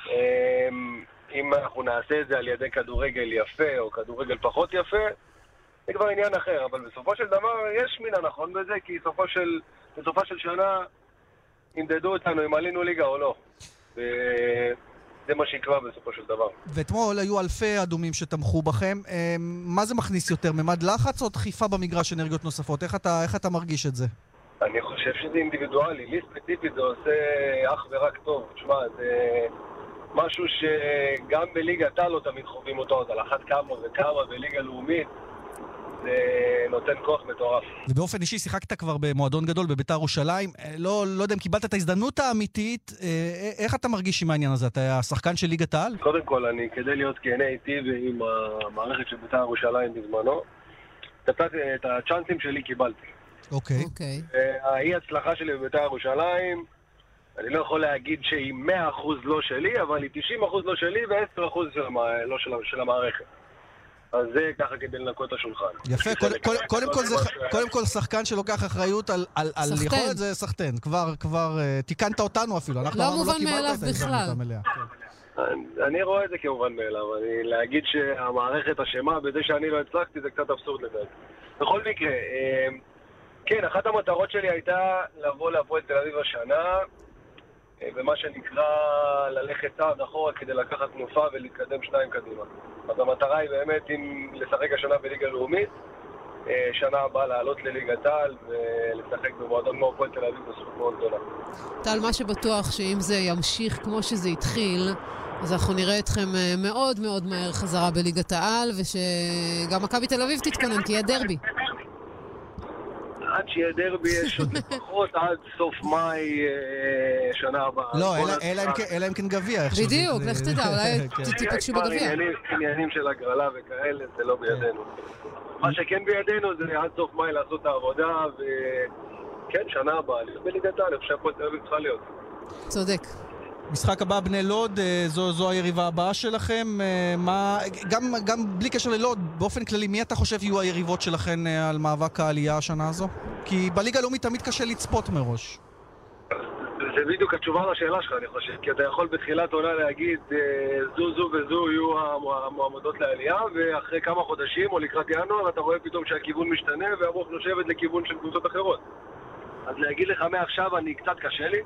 אמ, אם אנחנו נעשה את זה על ידי כדורגל יפה או כדורגל פחות יפה, זה כבר עניין אחר, אבל בסופו של דבר יש מן הנכון בזה, כי סופו של, בסופה של שנה ימדדו אותנו אם עלינו ליגה או לא. וזה מה שיקבע בסופו של דבר. ואתמול היו אלפי אדומים שתמכו בכם. אה, מה זה מכניס יותר, ממד לחץ או דחיפה במגרש אנרגיות נוספות? איך אתה, איך אתה מרגיש את זה? אני חושב שזה אינדיבידואלי. לי ספציפית זה עושה אך ורק טוב. תשמע, זה משהו שגם בליגת העל לא תמיד חווים אותו, אז על אחת כמה וכמה בליגה לאומית זה נותן כוח מטורף. ובאופן אישי שיחקת כבר במועדון גדול בביתר ירושלים. אה, לא, לא יודע אם קיבלת את ההזדמנות האמיתית. אה, איך אתה מרגיש עם העניין הזה? אתה השחקן של ליגת העל? קודם כל, אני, כדי להיות כן איתי ועם המערכת של בית"ר ירושלים בזמנו, את הצ- את הצ'אנסים שלי קיבלתי. אוקיי. אוקיי. האי הצלחה שלי בבית"ר ירושלים, אני לא יכול להגיד שהיא 100% לא שלי, אבל היא 90% לא שלי ו-10% של, המ... לא של... של המערכת. אז זה ככה כדי לנקות את השולחן. יפה, קודם- קודם כל זה- קודם כל שחקן שלוקח אחריות על- על על. יכולת זה סחטיין. כבר, כבר אה, תיקנת אותנו אפילו. אנחנו לא מובן מאליו את ההזדמנות בכלל. המלאה. אני- רואה את זה כמובן מאליו. אני, להגיד שהמערכת אשמה בזה שאני לא הצלחתי זה קצת אבסורד לדעתי. בכל מקרה, אה, כן, אחת המטרות שלי הייתה לבוא להפועל תל אביב השנה, ומה שנקרא ללכת צעד אחורה כדי לקחת תנופה ולהתקדם שניים קדימה. אז המטרה היא באמת אם לשחק השנה בליגה לאומית, אה, שנה הבאה לעלות לליגת העל ולשחק במועדון כמו הפועל תל אביב בזכות מאוד גדולה. טל, מה שבטוח שאם זה ימשיך כמו שזה התחיל, אז אנחנו נראה אתכם אה, מאוד מאוד מהר חזרה בליגת העל, ושגם מכבי תל אביב תתכונן, כי יהיה דרבי. עד שיהיה דרבי יש עוד *laughs* לפחות עד סוף מאי אה, שנה הבאה. לא, אלא- אם כן- אלא אם כן גביע. בדיוק, לך תדע, אולי כן. ת- תיפגשו כבר בגביע. עניינים- של הגרלה וכאלה, זה לא בידינו. מה שכן בידינו זה עד סוף מאי לעשות את העבודה, וכן, שנה הבאה, בליגת העל, איפה שהפועל תל אביב צריכה להיות. צודק. משחק הבא בני לוד, אה, זו, זו היריבה הבאה שלכם. אה, מה, גם, גם בלי קשר ללוד, באופן כללי, מי אתה חושב יהיו היריבות שלכם אה, על מאבק העלייה השנה הזו? כי בליגה הלאומית תמיד קשה לצפות מראש. זה בדיוק התשובה לשאלה שלך, אני חושב. כי אתה יכול בתחילת עונה להגיד, זו זו וזו יהיו המוע- המועמדות לעלייה, ואחרי כמה חודשים או לקראת ינואר אתה רואה פתאום שהכיוון משתנה והרוח נושבת לכיוון של קבוצות אחרות. אז להגיד לך מעכשיו אני קצת קשה לי.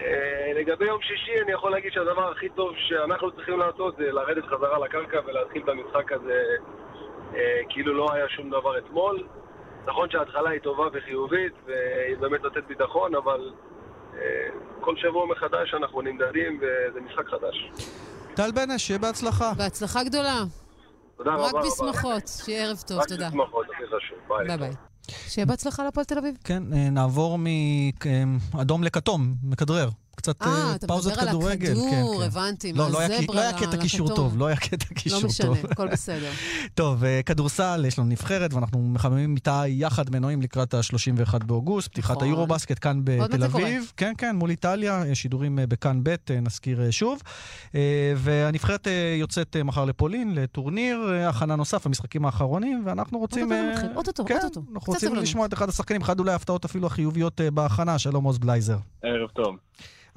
אה, לגבי יום שישי אני יכול להגיד שהדבר הכי טוב שאנחנו צריכים לעשות זה לרדת חזרה לקרקע ולהתחיל את המשחק הזה אה, כאילו לא היה שום דבר אתמול. נכון שההתחלה היא טובה וחיובית והיא באמת נותנת ביטחון, אבל אה, כל שבוע מחדש אנחנו נמדדים וזה משחק חדש. טל בנש, שיהיה בהצלחה. בהצלחה גדולה. תודה רבה רק רבה. בשמחות. שיהיה ערב טוב, רק תודה. בשמחות, הכי חשוב. ביי. ביי ביי. שיהיה בהצלחה להפועל תל אביב. כן, אה, נעבור מאדום לכתום, מכדורגל. קצת אה, אה, אתה פאוזת מדבר על כדורגל. הכדור, כן, כן. הבנתי. לא, לא היה לא היה קטע קישור. טוב, לא היה קטע *laughs* קישור לא משנה, טוב. הכל בסדר. *laughs* טוב, אה, כדורסל, יש לנו נבחרת, ואנחנו מחממים איתה יחד מנועים לקראת ה-31 באוגוסט, פתיחת נכון. היורו-בסקט כאן בתל. אביב. כן, כן, מול איטליה, אה, שידורים בכאן ב', נזכיר שוב. והנבחרת יוצאת מחר לפולין, לטורניר, הכנה נוסף, המשחקים האחרונים, ואנחנו רוצים... אוטוטו מתחיל, אוטוטו, כן, אוטוטו. אנחנו רוצים. לשמוע את אחד השחקנים, אחד אולי ההפתעות אפילו החיוביות בהכנה, שלום עוז בלייזר. ערב טוב.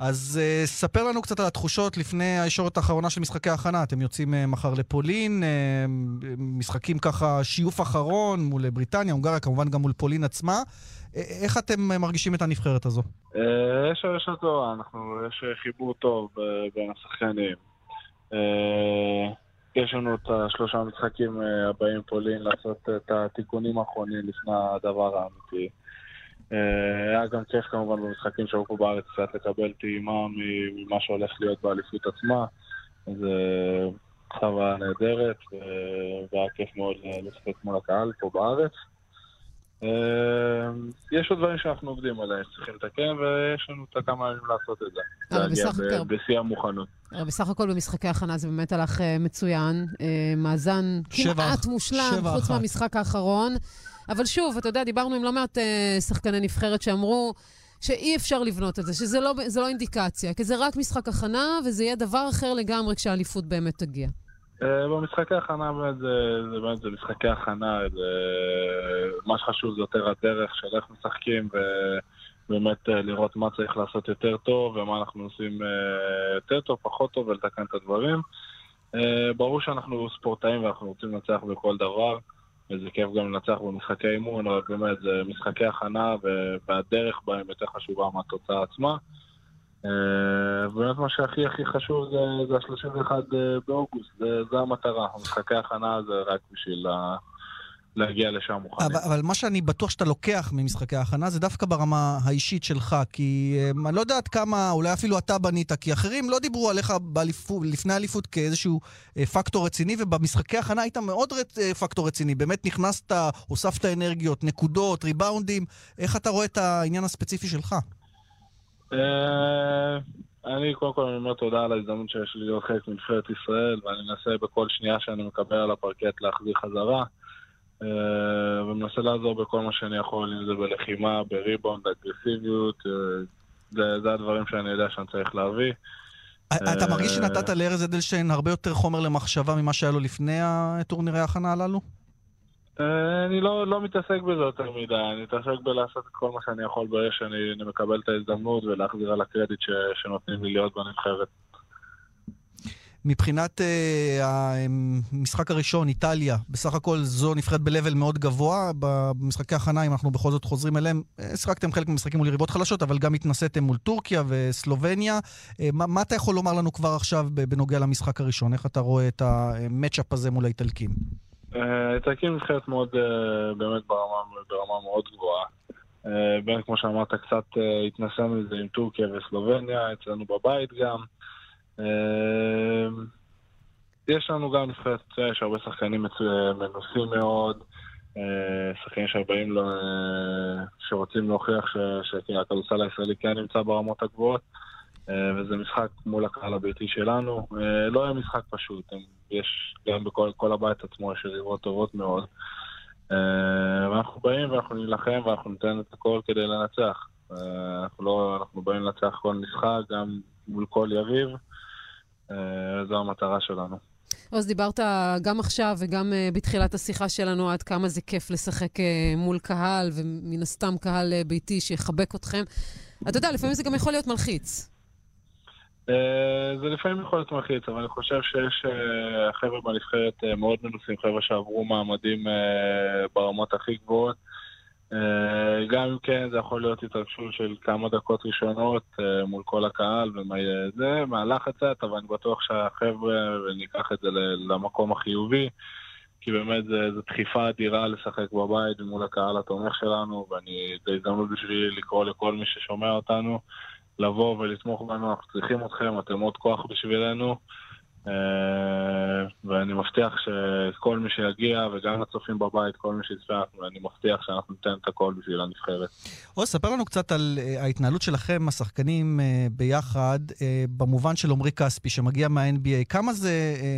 אז uh, ספר לנו קצת על התחושות לפני הישורת האחרונה של משחקי ההכנה. אתם יוצאים uh, מחר לפולין, uh, משחקים ככה, שיוף אחרון מול בריטניה, הונגריה, כמובן גם מול פולין עצמה. Uh, איך אתם uh, מרגישים את הנבחרת הזו? אה, יש הרגשה טובה, אנחנו, יש חיבור טוב בין השחקנים. אה, יש לנו את השלושה המשחקים הבאים פולין לעשות את התיקונים האחרונים לפני הדבר האמיתי. אה, היה גם כיף כמובן במשחקים שהיו פה בארץ קצת לקבל טעימה ממה שהולך להיות באליפות עצמה. אז אה, חוויה נהדרת, אה, והיה כיף מאוד אה, לשחק מול הקהל פה בארץ. אה, יש עוד דברים שאנחנו עובדים עליהם, צריכים לתקן, ויש לנו את הכמה ימים לעשות את זה. להגיע בשיא המוכנות. בסך הכל במשחקי הכנה זה באמת הלך אה, מצוין. אה, מאזן כמעט מושלם, חוץ. מהמשחק האחרון. אבל שוב, אתה יודע, דיברנו עם לא מעט אה, שחקני נבחרת שאמרו שאי אפשר לבנות את זה, שזה לא, זה לא אינדיקציה, כי זה רק משחק הכנה, וזה יהיה דבר אחר לגמרי כשהאליפות באמת תגיע. אה, במשחקי הכנה באמת זה, זה באמת זה משחקי הכנה, זה, מה שחשוב זה יותר הדרך של איך משחקים ובאמת אה, לראות מה צריך לעשות יותר טוב ומה אנחנו עושים אה, יותר טוב, פחות טוב ולתקן את הדברים. ברור שאנחנו ספורטאים ואנחנו רוצים לנצח בכל דבר וזה כיף גם לנצח במשחקי אימון, אבל באמת זה משחקי הכנה והדרך בהם יותר חשובה מהתוצאה עצמה. אה, באמת מה שהכי הכי חשוב זה, זה ה-31 באוגוסט, זה, זה המטרה. משחקי הכנה זה רק בשביל ה- להגיע לשם מוכנים. אבל, אבל מה שאני בטוח שאתה לוקח ממשחקי ההכנה זה דווקא ברמה האישית שלך, כי um, אני לא יודע עד כמה, אולי אפילו אתה בנית, כי אחרים לא דיברו עליך באליפות, לפני האליפות כאיזשהו uh, פקטור רציני, ובמשחקי ההכנה היית מאוד רצ, uh, פקטור רציני. באמת נכנסת, הוספת אנרגיות, נקודות, ריבאונדים. איך אתה רואה את העניין הספציפי שלך? אה, אני קודם כל אומר תודה על ההזדמנות שיש לי להיות חלק מנבחרת ישראל, ואני מנסה בכל שנייה שאני מקבל על הפרקט להחזיר חזרה. אה, ומנסה לעזור בכל מה שאני יכול, אם זה בלחימה, בריבאונד, אגרסיביות. אה, זה, זה הדברים שאני יודע שאני צריך להביא. אתה מרגיש אה, שנתת לארז אדלשטיין הרבה יותר חומר למחשבה ממה שהיה לו לפני הטורנירי ההכנה הללו? אה, אני לא, לא מתעסק בזה יותר מדי, אני מתעסק בלעשות כל מה שאני יכול ברגע שאני מקבל את ההזדמנות ולהחזיר על הקרדיט ש, שנותנים לי להיות בנבחרת. מבחינת uh, המשחק הראשון, איטליה, בסך הכל זו נבחרת ב-level מאוד גבוה. במשחקי הכנה, אם אנחנו בכל זאת חוזרים אליהם, אה, שיחקתם חלק מהמשחקים מול יריבות חלשות, אבל גם התנסיתם מול טורקיה וסלובניה. Uh, מה, מה אתה יכול לומר לנו כבר עכשיו בנוגע למשחק הראשון? איך אתה רואה את המצ'אפ הזה מול האיטלקים? האיטלקים נבחרת מאוד, באמת ברמה, ברמה מאוד גבוהה. בין, כמו שאמרת, קצת התנסינו מזה עם טורקיה וסלובניה, אצלנו בבית גם. אמ, יש לנו גם נבחרת, יש הרבה שחקנים מנוסים מאוד, אה, שחקנים שבאים, אה, שרוצים להוכיח שהכדורסל הישראלי כן נמצא ברמות הגבוהות, אה, וזה משחק מול הקהל הביתי שלנו. לא היה משחק פשוט, יש גם בכל הבית עצמו יש יריבות טובות מאוד. ואנחנו באים ואנחנו נילחם ואנחנו ניתן את הכל כדי לנצח. אנחנו, לא, אנחנו באים לנצח כל משחק, גם מול כל יריב. אה, זו המטרה שלנו. עוז, דיברת גם עכשיו וגם uh, בתחילת השיחה שלנו עד כמה זה כיף לשחק uh, מול קהל, ומן הסתם קהל ביתי שיחבק אתכם. אתה יודע, לפעמים זה גם יכול להיות מלחיץ. זה לפעמים יכול להיות מלחיץ, אבל אני חושב שיש חבר'ה בנבחרת מאוד מנוסים, חבר'ה שעברו מעמדים ברמות הכי גבוהות. אה, גם אם כן, זה יכול להיות התרגשות של כמה דקות ראשונות אה, מול כל הקהל ומה זה, מהלחץ קצת, אבל אני בטוח שהחבר'ה, וניקח את זה למקום החיובי, כי באמת זו דחיפה אדירה לשחק בבית מול הקהל התומך שלנו, ואני, זו הזדמנות בשבילי לקרוא לכל מי ששומע אותנו, לבוא ולתמוך בנו, אנחנו צריכים אתכם, אתם עוד כוח בשבילנו. אה, ואני מבטיח שכל מי שיגיע, וגם הצופים בבית, כל מי שיצפה, אני מבטיח שאנחנו ניתן את הכל בשביל הנבחרת. עוז, ספר לנו קצת על אה, ההתנהלות שלכם, השחקנים אה, ביחד, במובן של עמרי כספי, שמגיע מה-NBA. כמה זה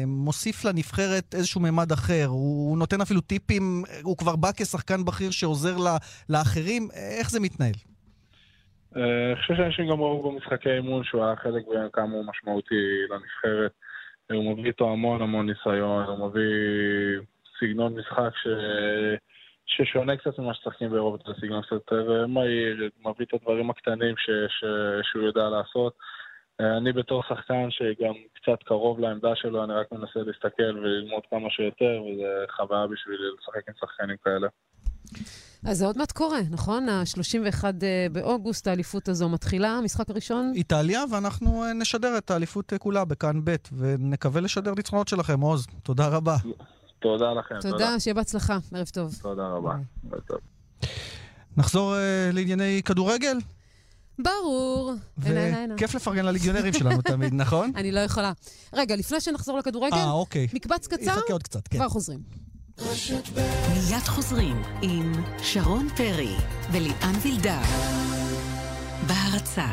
מוסיף לנבחרת איזשהו ממד אחר? הוא נותן אפילו טיפים, הוא כבר בא כשחקן בכיר שעוזר לאחרים, איך זה מתנהל? אני חושב שאנשים גם ראו במשחקי אימון שהוא היה חלק כמה הוא משמעותי לנבחרת. הוא מביא איתו המון המון ניסיון, הוא מביא סגנון משחק ש... ששונה קצת ממה ששחקים באירופה, זה סגנון קצת יותר מהיר, מביא את הדברים הקטנים ש... ש... שהוא יודע לעשות. אני בתור שחקן שגם קצת קרוב לעמדה שלו, אני רק מנסה להסתכל וללמוד כמה שיותר, וזו חוויה בשבילי לשחק עם שחקנים כאלה. אז זה עוד מעט קורה, נכון? ה-31 אה, באוגוסט, האליפות הזו מתחילה, המשחק הראשון? איטליה, ואנחנו אה, נשדר את האליפות אה, כולה בכאן ב', ונקווה לשדר ניצחונות שלכם, עוז. תודה רבה. תודה לכם. תודה, תודה. שיהיה בהצלחה. ערב טוב. תודה רבה. נחזור uh, לענייני כדורגל? ברור. וכיף לפרגן לליגיונרים שלנו *laughs* תמיד, נכון? אני לא יכולה. רגע, לפני שנחזור לכדורגל, 아, אוקיי. מקבץ קצר, יחכה עוד מיד חוזרים עם שרון פרי וליאן וילדר. בהרצה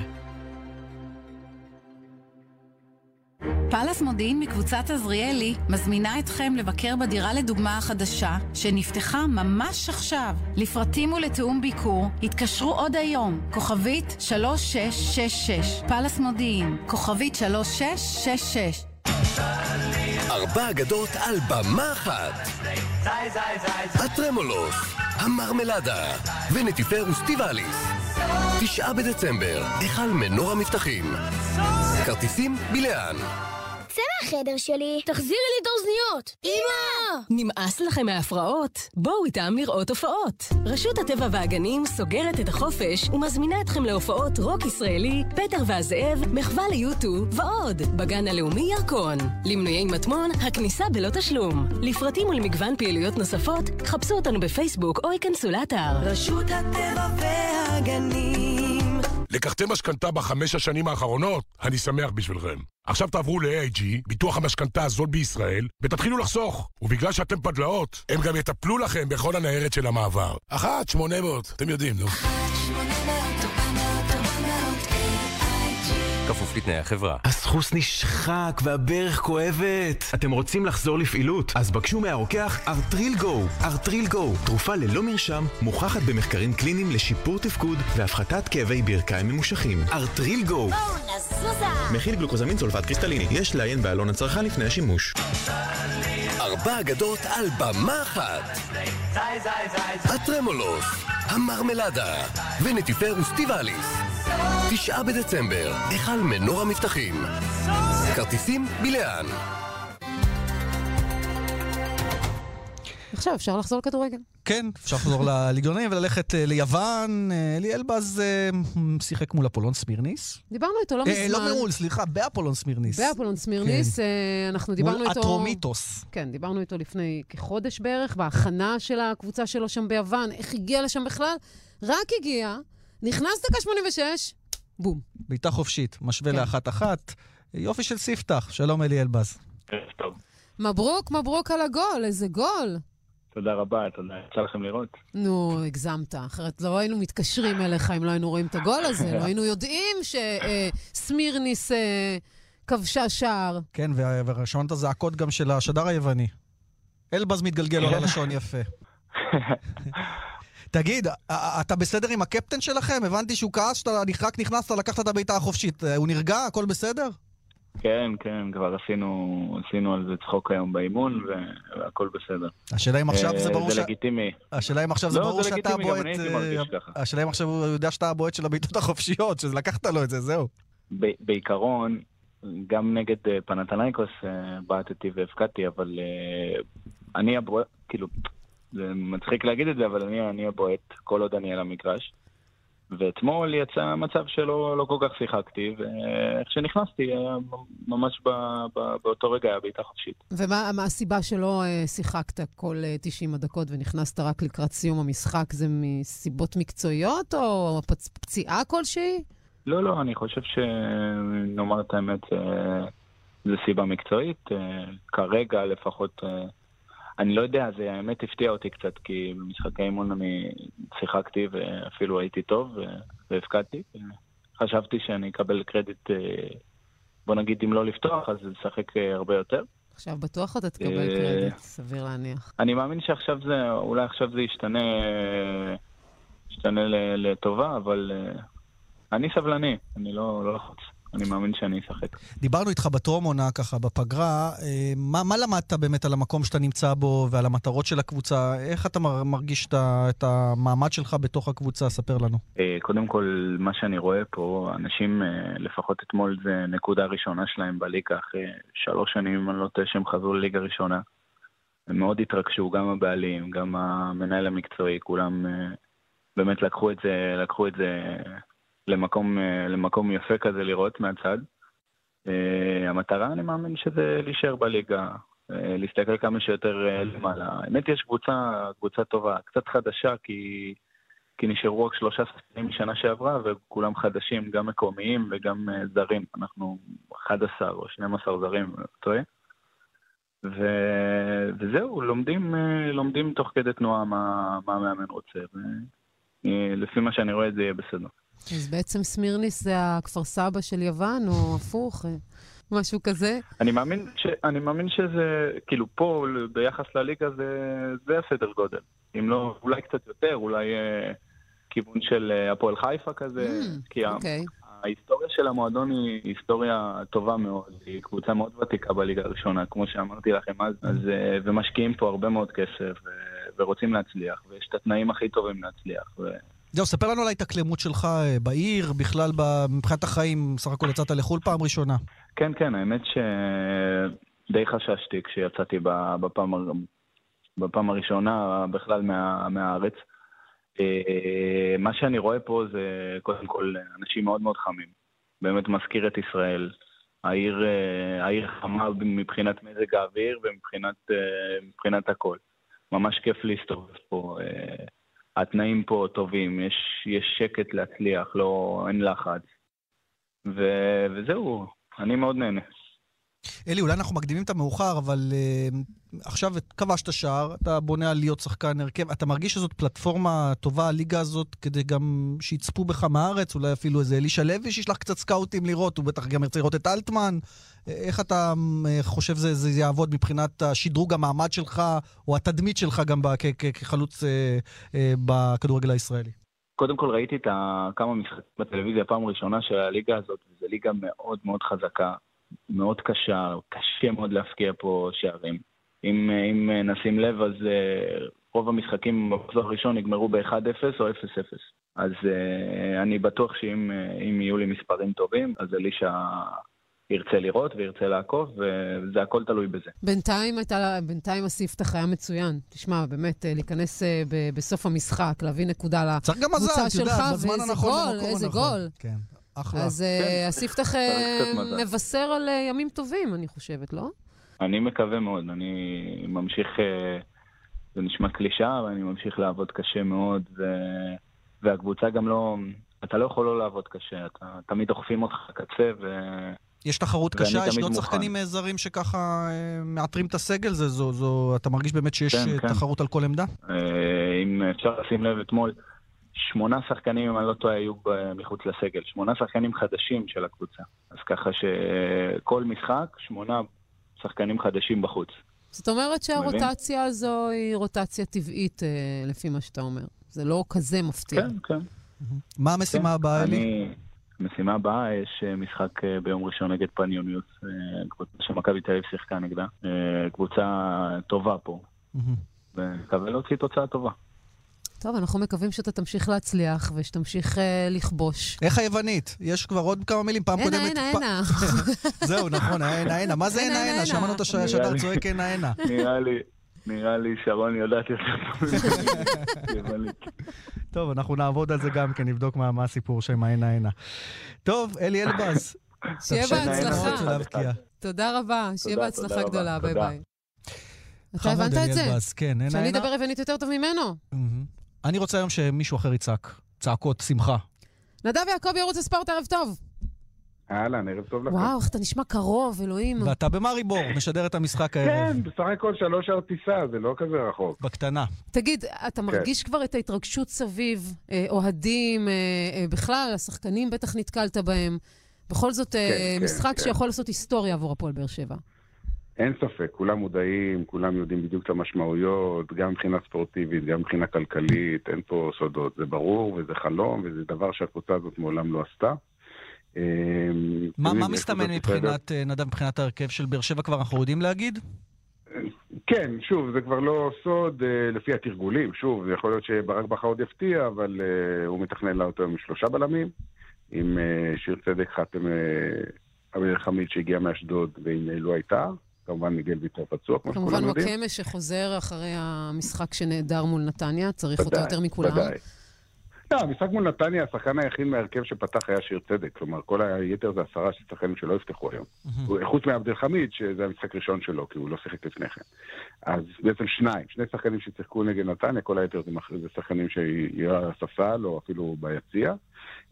פאלאס מודיעין מקבוצת עזריאלי מזמינה אתכם לבקר בדירה לדוגמה החדשה שנפתחה ממש עכשיו. לפרטים ולתיאום ביקור התקשרו עוד היום, כוכבית 3666, פאלאס מודיעין, כוכבית 3666 ארבע אגדות על במה אחת. הטרמולוס, המרמלדה ונטיפר וסטיבליס. תשעה בדצמבר, היכל מנור המבטחים. כרטיסים בלאן. צא מהחדר שלי, תחזירי לי את האוזניות! אמא! נמאס לכם מההפרעות? בואו איתם לראות הופעות. רשות הטבע והגנים סוגרת את החופש ומזמינה אתכם להופעות רוק ישראלי, פטר והזאב, מחווה ליוטו ועוד, בגן הלאומי ירקון. למנויי מטמון, הכניסה בלא תשלום. לפרטים ולמגוון פעילויות נוספות, חפשו אותנו בפייסבוק או ייכנסו לאתר. רשות הטבע והגנים לקחתם משכנתה בחמש השנים האחרונות? אני שמח בשבילכם. עכשיו תעברו ל-AIG, ביטוח המשכנתה הזול בישראל, ותתחילו לחסוך. ובגלל שאתם פדלאות, הם גם יטפלו לכם בכל הניירת של המעבר. אחת, שמונה מאות, אתם יודעים, נו. כפוף לתנאי החברה. הסחוס נשחק והברך כואבת. אתם רוצים לחזור לפעילות? אז בקשו מהרוקח ארטריל גו. ארטריל גו, תרופה ללא מרשם, מוכחת במחקרים קליניים לשיפור תפקוד והפחתת כאבי ברכיים ממושכים. ארטריל גו. בואו נזוז מכיל גלוקוזמין סולפט קריסטליני. יש לעיין בעלון הצרכן לפני השימוש. ארבע אגדות על במה אחת. הטרמולוס, המרמלדה, ונטיפר וסטיבליס. תשעה בדצמבר, היכל מנור המבטחים. כרטיסים בלאן. עכשיו אפשר לחזור לכדורגל. כן, אפשר לחזור לליגיונרים וללכת אה, ליוון. אה, אלי אלבז אה, שיחק מול אפולון סמירניס. דיברנו איתו לא מזמן. לא מול, סליחה, באפולון סמירניס. באפולון סמירניס, כן. אנחנו דיברנו מול איתו... אטרומיטוס. כן, דיברנו איתו לפני כחודש בערך, בהכנה של הקבוצה שלו שם ביוון, איך הגיע לשם בכלל. רק הגיע, נכנס דקה 86, בום. בעיטה חופשית, משווה כן. לאחת-אחת. יופי של ספתח. שלום, אלי אלבז. ערב טוב. מברוק, מברוק על הגול, איזה גול. תודה רבה, תודה. יצא לכם לראות? נו, הגזמת. אחרת לא היינו מתקשרים אליך אם לא היינו רואים את הגול הזה. לא *laughs* היינו יודעים שסמירניס אה, כבשה שער. כן, ו- ושמעת זעקות גם של השדר היווני. אלבז מתגלגל על הלשון יפה. *laughs* תגיד, אתה בסדר עם הקפטן שלכם? הבנתי שהוא כעס שאתה רק נכנסת, לקחת את הבעיטה החופשית. אה, הוא נרגע? הכל בסדר? כן, כן, כבר עשינו, עשינו על זה צחוק היום באימון, והכל בסדר. השאלה אם עכשיו זה אה, ברור ש... זה לגיטימי. השאלה אם עכשיו זה לא, ברור זה שאתה לגיטימי, גם הבועט... אני הייתי אה, מרגיש ככה. השאלה אם עכשיו הוא יודע שאתה הבועט של הבעיטות החופשיות, שזה לקחת לו את זה, זהו. בעיקרון, גם נגד פנתנייקוס בעטתי והפקדתי, אבל אני הבועט, כאילו, זה מצחיק להגיד את זה, אבל אני, אני הבועט כל עוד אני על המגרש. ואתמול יצא מצב שלא לא כל כך שיחקתי, ואיך שנכנסתי, היה ממש ב, ב, באותו רגע היה בעיטה חופשית. ומה מה הסיבה שלא אה, שיחקת כל אה, 90 הדקות ונכנסת רק לקראת סיום המשחק? זה מסיבות מקצועיות או פצ... פציעה כלשהי? לא, לא, אני חושב שנאמר את האמת, אה, זו סיבה מקצועית. אה, כרגע לפחות, אה, אני לא יודע, זה האמת הפתיע אותי קצת, כי במשחקי אימון אני שיחקתי ואפילו הייתי טוב והפקדתי. חשבתי שאני אקבל קרדיט, אה, בוא נגיד, אם לא לפתוח, אז לשחק אה, הרבה יותר. עכשיו בטוח אתה תקבל אה, קרדיט, סביר להניח. אני מאמין שעכשיו זה, אולי עכשיו זה ישתנה, ישתנה לטובה, אבל אני סבלני, אני לא לא לחוץ. אני מאמין שאני אשחק. דיברנו איתך בטרום עונה, ככה, בפגרה. אה, מה, מה למדת באמת על המקום שאתה נמצא בו ועל המטרות של הקבוצה? איך אתה מר- מרגיש את, את המעמד שלך בתוך הקבוצה? ספר לנו. אה, קודם כל, מה שאני רואה פה, אנשים, אה, לפחות אתמול זה נקודה ראשונה שלהם בליגה, אחרי שלוש שנים, אם אני לא טועה, שהם חזרו לליגה ראשונה. הם מאוד התרגשו, גם הבעלים, גם המנהל המקצועי, כולם באמת לקחו את זה, לקחו את זה למקום, אה, למקום יפה כזה לראות מהצד. אה, המטרה, אני מאמין שזה להישאר בליגה, אה, להסתכל כמה שיותר למעלה. האמת, יש קבוצה, קבוצה טובה, קצת חדשה, כי... כי נשארו רק שלושה שחקנים משנה שעברה, וכולם חדשים, גם מקומיים וגם זרים. אנחנו 11 או 12 זרים, לא טועה. ו... וזהו, לומדים, לומדים תוך כדי תנועה מה, מה המאמן רוצה, ולפי מה שאני רואה זה יהיה בסדר. אז בעצם סמירניס זה הכפר סבא של יוון, או הפוך, אה, משהו כזה? אני מאמין, ש... אני מאמין שזה, כאילו פה, ביחס לליגה, זה, זה הסדר גודל. אם לא, אולי קצת יותר, אולי אה, כיוון של אה, הפועל חיפה כזה, כי ה- אוקיי. ההיסטוריה של המועדון היא היסטוריה טובה מאוד, היא קבוצה מאוד ותיקה בליגה הראשונה, כמו שאמרתי לכם אז, אז אה, ומשקיעים פה הרבה מאוד כסף, ו- ורוצים להצליח, ויש את התנאים הכי טובים להצליח. ו... זהו, ספר לנו על ההתאקלמות שלך אה, בעיר, בכלל מבחינת החיים, סך הכל יצאת לחו"ל פעם ראשונה. כן, כן, האמת שדי חששתי כשיצאתי בפעם, בפעם הראשונה בכלל מה, מהארץ. אה, מה שאני רואה פה זה קודם כל אנשים מאוד מאוד חמים. באמת מזכיר את ישראל. העיר, אה, העיר חמה מבחינת מזג האוויר ומבחינת אה, מבחינת הכל. ממש כיף להסתובב פה. התנאים פה טובים, יש, יש שקט להצליח, לא, אין לחץ. ו, וזהו, אני מאוד נהנה. אלי, אולי אנחנו מקדימים את המאוחר, אבל uh, עכשיו כבשת שער, אתה בונה על להיות שחקן הרכב. אתה מרגיש שזאת פלטפורמה טובה, הליגה הזאת, כדי גם שיצפו בך מהארץ? אולי אפילו איזה אלישע לוי שישלח קצת סקאוטים לראות, הוא בטח גם ירצה לראות את אלטמן. אה, איך אתה אה, חושב זה, זה יעבוד מבחינת השדרוג המעמד שלך, או התדמית שלך גם כ- כ- כחלוץ אה, אה, בכדורגל הישראלי? קודם כל ראיתי את. כמה משחקים בטלוויזיה, פעם ראשונה של הליגה הזאת, וזו ליגה מאוד מאוד חזקה, מאוד קשה, קשה מאוד להפקיע פה שערים. אם, אם נשים לב, אז uh, רוב המשחקים במחזור הראשון נגמרו ב-1-0 או 0-0. אז uh, אני בטוח שאם uh, יהיו לי מספרים טובים, אז אלישע ירצה לראות וירצה לעקוב, וזה הכל תלוי בזה. בינתיים הייתה, בינתיים הספתח היה מצוין. תשמע, באמת, אה, להיכנס אה, ב- בסוף המשחק, להביא נקודה צריך גם מזל, לקבוצה שלך, בזמן ואיזה הנכון, גול, במקום איזה הנכון. גול. כן, אחלה. אז אה, כן, הספתח אה. מבשר על אה, ימים טובים, אני חושבת, לא? אני מקווה מאוד, אני ממשיך, זה נשמע קלישאה, אבל אני ממשיך לעבוד קשה מאוד, ו... והקבוצה גם לא, אתה לא יכול לא לעבוד קשה, אתה תמיד דוחפים אותך לקצה, ו... יש תחרות קשה, יש עוד מוכן. שחקנים זרים שככה מאתרים את הסגל, זה, זו, זו, אתה מרגיש באמת שיש כן, כן. תחרות על כל עמדה? אם אפשר לשים לב, אתמול שמונה שחקנים, אם אני לא טועה, היו מחוץ לסגל. שמונה שחקנים חדשים של הקבוצה. אז ככה שכל משחק, שמונה שחקנים חדשים בחוץ. זאת אומרת מבין? שהרוטציה הזו היא רוטציה טבעית, אה, לפי מה שאתה אומר. זה לא כזה מפתיע. כן, כן. מה המשימה כן, הבאה, אלי? אני- המשימה הבאה, יש אה, משחק אה, ביום ראשון נגד פניוניוס, קבוצה שמכבי תל אביב שיחקה נגדה. קבוצה טובה פה, ומקווה להוציא תוצאה טובה. טוב, אנחנו מקווים שאתה תמשיך להצליח ושתמשיך אה, לכבוש. איך היוונית? יש כבר עוד כמה מילים, פעם הנה, קודמת... הנה, פ- הנה. *laughs* זהו, נכון, הנה, הנה. מה זה הנה, הנה, הנה, הנה? שמענו את השדר צועק הנה, הנה. *laughs* נראה לי, נראה לי שרון יודעת יותר טוב. *laughs* טוב, אנחנו נעבוד על זה גם כן, נבדוק מה מה הסיפור שם הנה, הנה. טוב, אלי אלבז. *coughs* שיהיה בהצלחה. תודה רבה, שיהיה בהצלחה תודה גדולה, רבה, ביי. ביי. אתה הבנת את זה? כן, הנה, שאני הנה. אדבר יוונית יותר טוב ממנו? אני רוצה היום שמישהו אחר יצעק. צעקות שמחה. נדב יעקבי, ערוץ הספורט, ערב טוב. אהלן, ערב טוב לכם. וואו, איך אתה נשמע קרוב, אלוהים. ואתה במאריבור, משדר את המשחק הערב. כן, בסך הכל שלוש שעות טיסה, זה לא כזה רחוק. בקטנה. תגיד, כן. אתה מרגיש כבר את ההתרגשות סביב, אה, אוהדים, אה, אה, בכלל, השחקנים בטח נתקלת בהם. בכל זאת, כן, כן, משחק כן. שיכול לעשות היסטוריה עבור הפועל באר שבע. אין ספק, כולם מודעים, כולם יודעים בדיוק את המשמעויות, גם מבחינה ספורטיבית, גם מבחינה כלכלית, אין פה סודות. זה ברור וזה חלום, וזה דבר שהקבוצה הזאת מעולם לא עשתה. אה, מה מסתמן מבחינת, אה, נדב, מבחינת ההרכב של באר שבע כבר אנחנו יודעים להגיד? כן, שוב, זה כבר לא סוד אה, לפי התרגולים. שוב, יכול להיות שברק בכר עוד יפתיע, אבל אה, הוא מתכנן לעלות היום עם שלושה בלמים, עם שיר צדק חתם אביר חמיד שהגיע מאשדוד, ועם אה, לו הייתה. כמובן מיגל ויטור פצוע, כמו כמובן שכולם יודעים. וואקמה שחוזר אחרי המשחק שנעדר מול נתניה, צריך אותו יותר מכולם. ודאי. לא, המשחק מול נתניה, השחקן היחיד מההרכב שפתח היה שיר צדק. כלומר, כל היתר זה עשרה של שחקנים שלא יפתחו היום. חוץ מעבד אל חמיד, שזה המשחק הראשון שלו, כי הוא לא שיחק לפני כן. אז בעצם שניים, שני שחקנים ששיחקו נגד נתניה, כל היתר זה שחקנים שיהיו על הספסל או אפילו ביציע.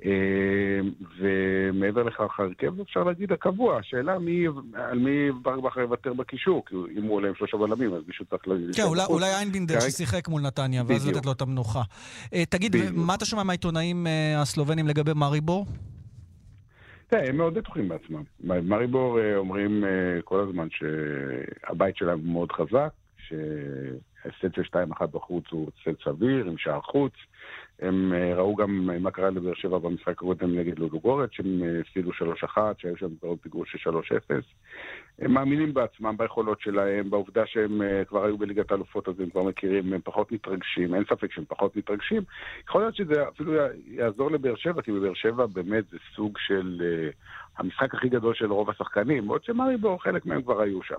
אה, ומעבר לכך, ההרכב, אפשר להגיד, הקבוע. השאלה מי, על מי ברק בכר יוותר בקישור, כי אם הוא עולה עם שלושה בלמים, אז מישהו צריך... ל- כן, אולי-. אולי איינבינדר ששיחק מול נתניה, ואז. לתת לו את המנוחה. אה, תגיד, בדיוק. מה אתה שומע מהעיתונאים אה, הסלובנים לגבי מאריבור? תראה, הם מאוד בטוחים בעצמם. מריבור אומרים כל הזמן שהבית שלהם מאוד חזק, שההפסד של 2-1 בחוץ הוא הפסד סביר, עם שער חוץ. הם אה, ראו גם מה קרה לבאר שבע במשחק הקודם נגד לודוגורט, שהם אה, הפסידו 3-1, שהיו שם כבר פיגור של 3-0. הם מאמינים בעצמם, ביכולות שלהם, בעובדה שהם אה, כבר היו בליגת האלופות, אז הם כבר מכירים, הם פחות מתרגשים, אין ספק שהם פחות מתרגשים. יכול להיות שזה אפילו יעזור לבאר שבע, כי בבאר שבע באמת זה סוג של אה, המשחק הכי גדול של רוב השחקנים, עוד שמריבור, חלק מהם כבר היו שם.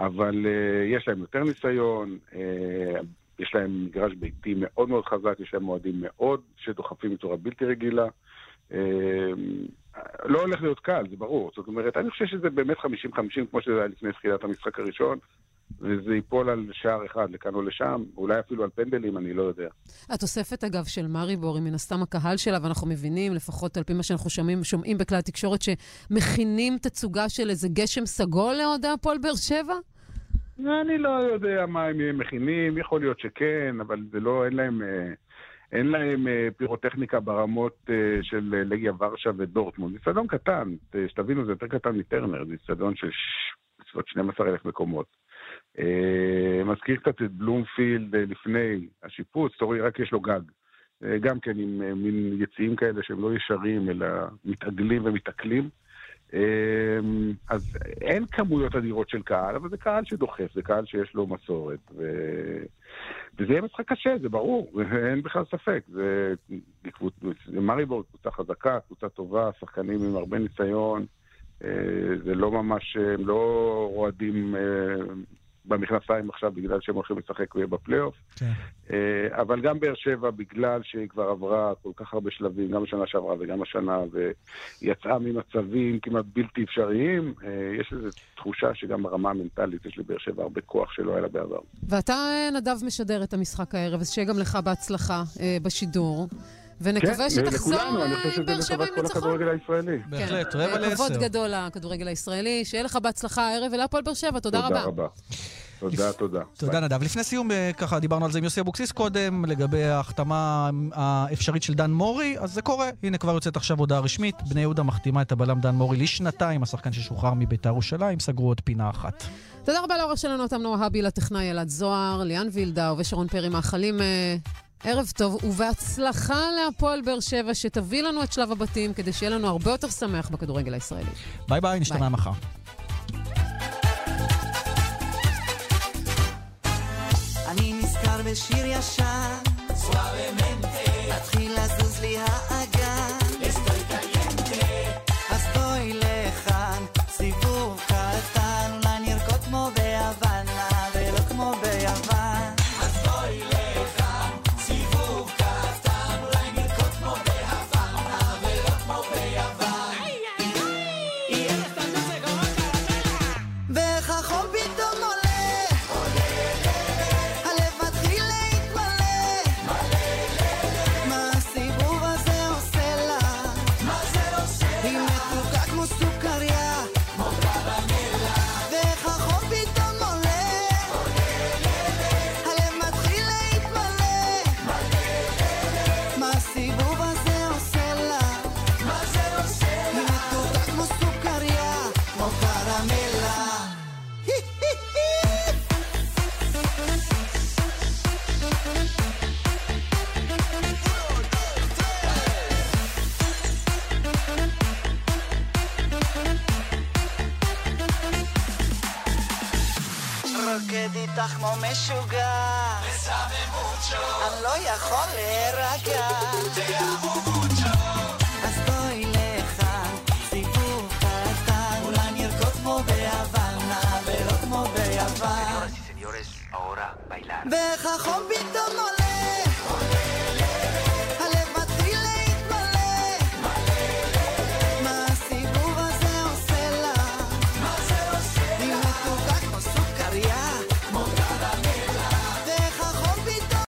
אבל אה, יש להם יותר ניסיון, אה, יש להם מגרש ביתי מאוד מאוד חזק, יש להם מועדים מאוד שדוחפים בצורה בלתי רגילה. אה, לא הולך להיות קל, זה ברור. זאת אומרת, אני חושב שזה באמת 50-50, כמו שזה היה לפני תחילת המשחק הראשון, וזה ייפול על שער אחד לכאן או לשם, אולי אפילו על פנדלים, אני לא יודע. התוספת, אגב, של מאריבור היא מן הסתם הקהל שלה, ואנחנו מבינים, לפחות על פי מה שאנחנו שומעים, שומעים בכלי התקשורת, שמכינים תצוגה של איזה גשם סגול לאוהדי הפועל באר שבע? אני לא יודע מה הם מכינים, יכול להיות שכן, אבל זה לא, אין להם, אה, אין להם אה, פירוטכניקה ברמות אה, של לגיה ורשה ודורטמונד. זה אצטדיון קטן, שתבינו, זה יותר קטן מטרנר, זה אצטדיון של בסביבות 12,000 מקומות. אה, מזכיר קצת את בלומפילד אה, לפני השיפוץ, תורי, רק יש לו גג. אה, גם כן עם מין יציאים כאלה שהם לא ישרים, אלא מתעגלים ומתעכלים. אז אין כמויות אדירות של קהל, אבל זה קהל שדוחף, זה קהל שיש לו מסורת. ו... וזה יהיה משחק קשה, זה ברור, *laughs* אין בכלל ספק. זה, זה מריבור, קבוצה חזקה, קבוצה טובה, שחקנים עם הרבה ניסיון. זה לא ממש, הם לא רועדים במכנסיים עכשיו בגלל שהם הולכים לשחק בפלייאוף. כן. אה, אבל גם באר שבע, בגלל שהיא כבר עברה כל כך הרבה שלבים, גם בשנה שעברה וגם השנה, ויצאה ממצבים כמעט בלתי אפשריים, אה, יש איזו תחושה שגם ברמה המנטלית יש לבאר שבע הרבה כוח שלא היה לה בעבר. ואתה, נדב, משדר את המשחק הערב, אז שיהיה גם לך בהצלחה אה, בשידור. ונקווה כן, שתחזור עם באר שבע עם ניצחון. כל הכדורגל הישראלי. בהחלט, רבע לעשר. כבוד גדול לכדורגל הישראלי. שיהיה לך בהצלחה הערב ולהפועל באר שבע. תודה רבה. תודה רבה. תודה, תודה. תודה, נדב. לפני סיום, אה, ככה דיברנו על זה עם יוסי אבוקסיס קודם, לגבי ההחתמה האפשרית של דן מורי, אז זה קורה. הנה, כבר יוצאת עכשיו הודעה רשמית. בני יהודה מחתימה את הבלם דן מורי לשנתיים, השחקן ששוחרר מביתר ירושלים, סגרו עוד פינה אחת. תודה רבה לעורך שלנו, אותם נועה הבי, לטכנאי אלעד זוהר, ליאן וילדאו ושרון פרי מאחלים אה, ערב טוב ובהצלחה להפועל באר שבע, שתביא לנו את שלב הבתים כדי שיהיה לנו הרבה יותר שמח בכדורגל הישראלי. ביי ביי, נשתמע מחר. אני נזכר בשיר ישן, מתחיל לזוז לי האגן.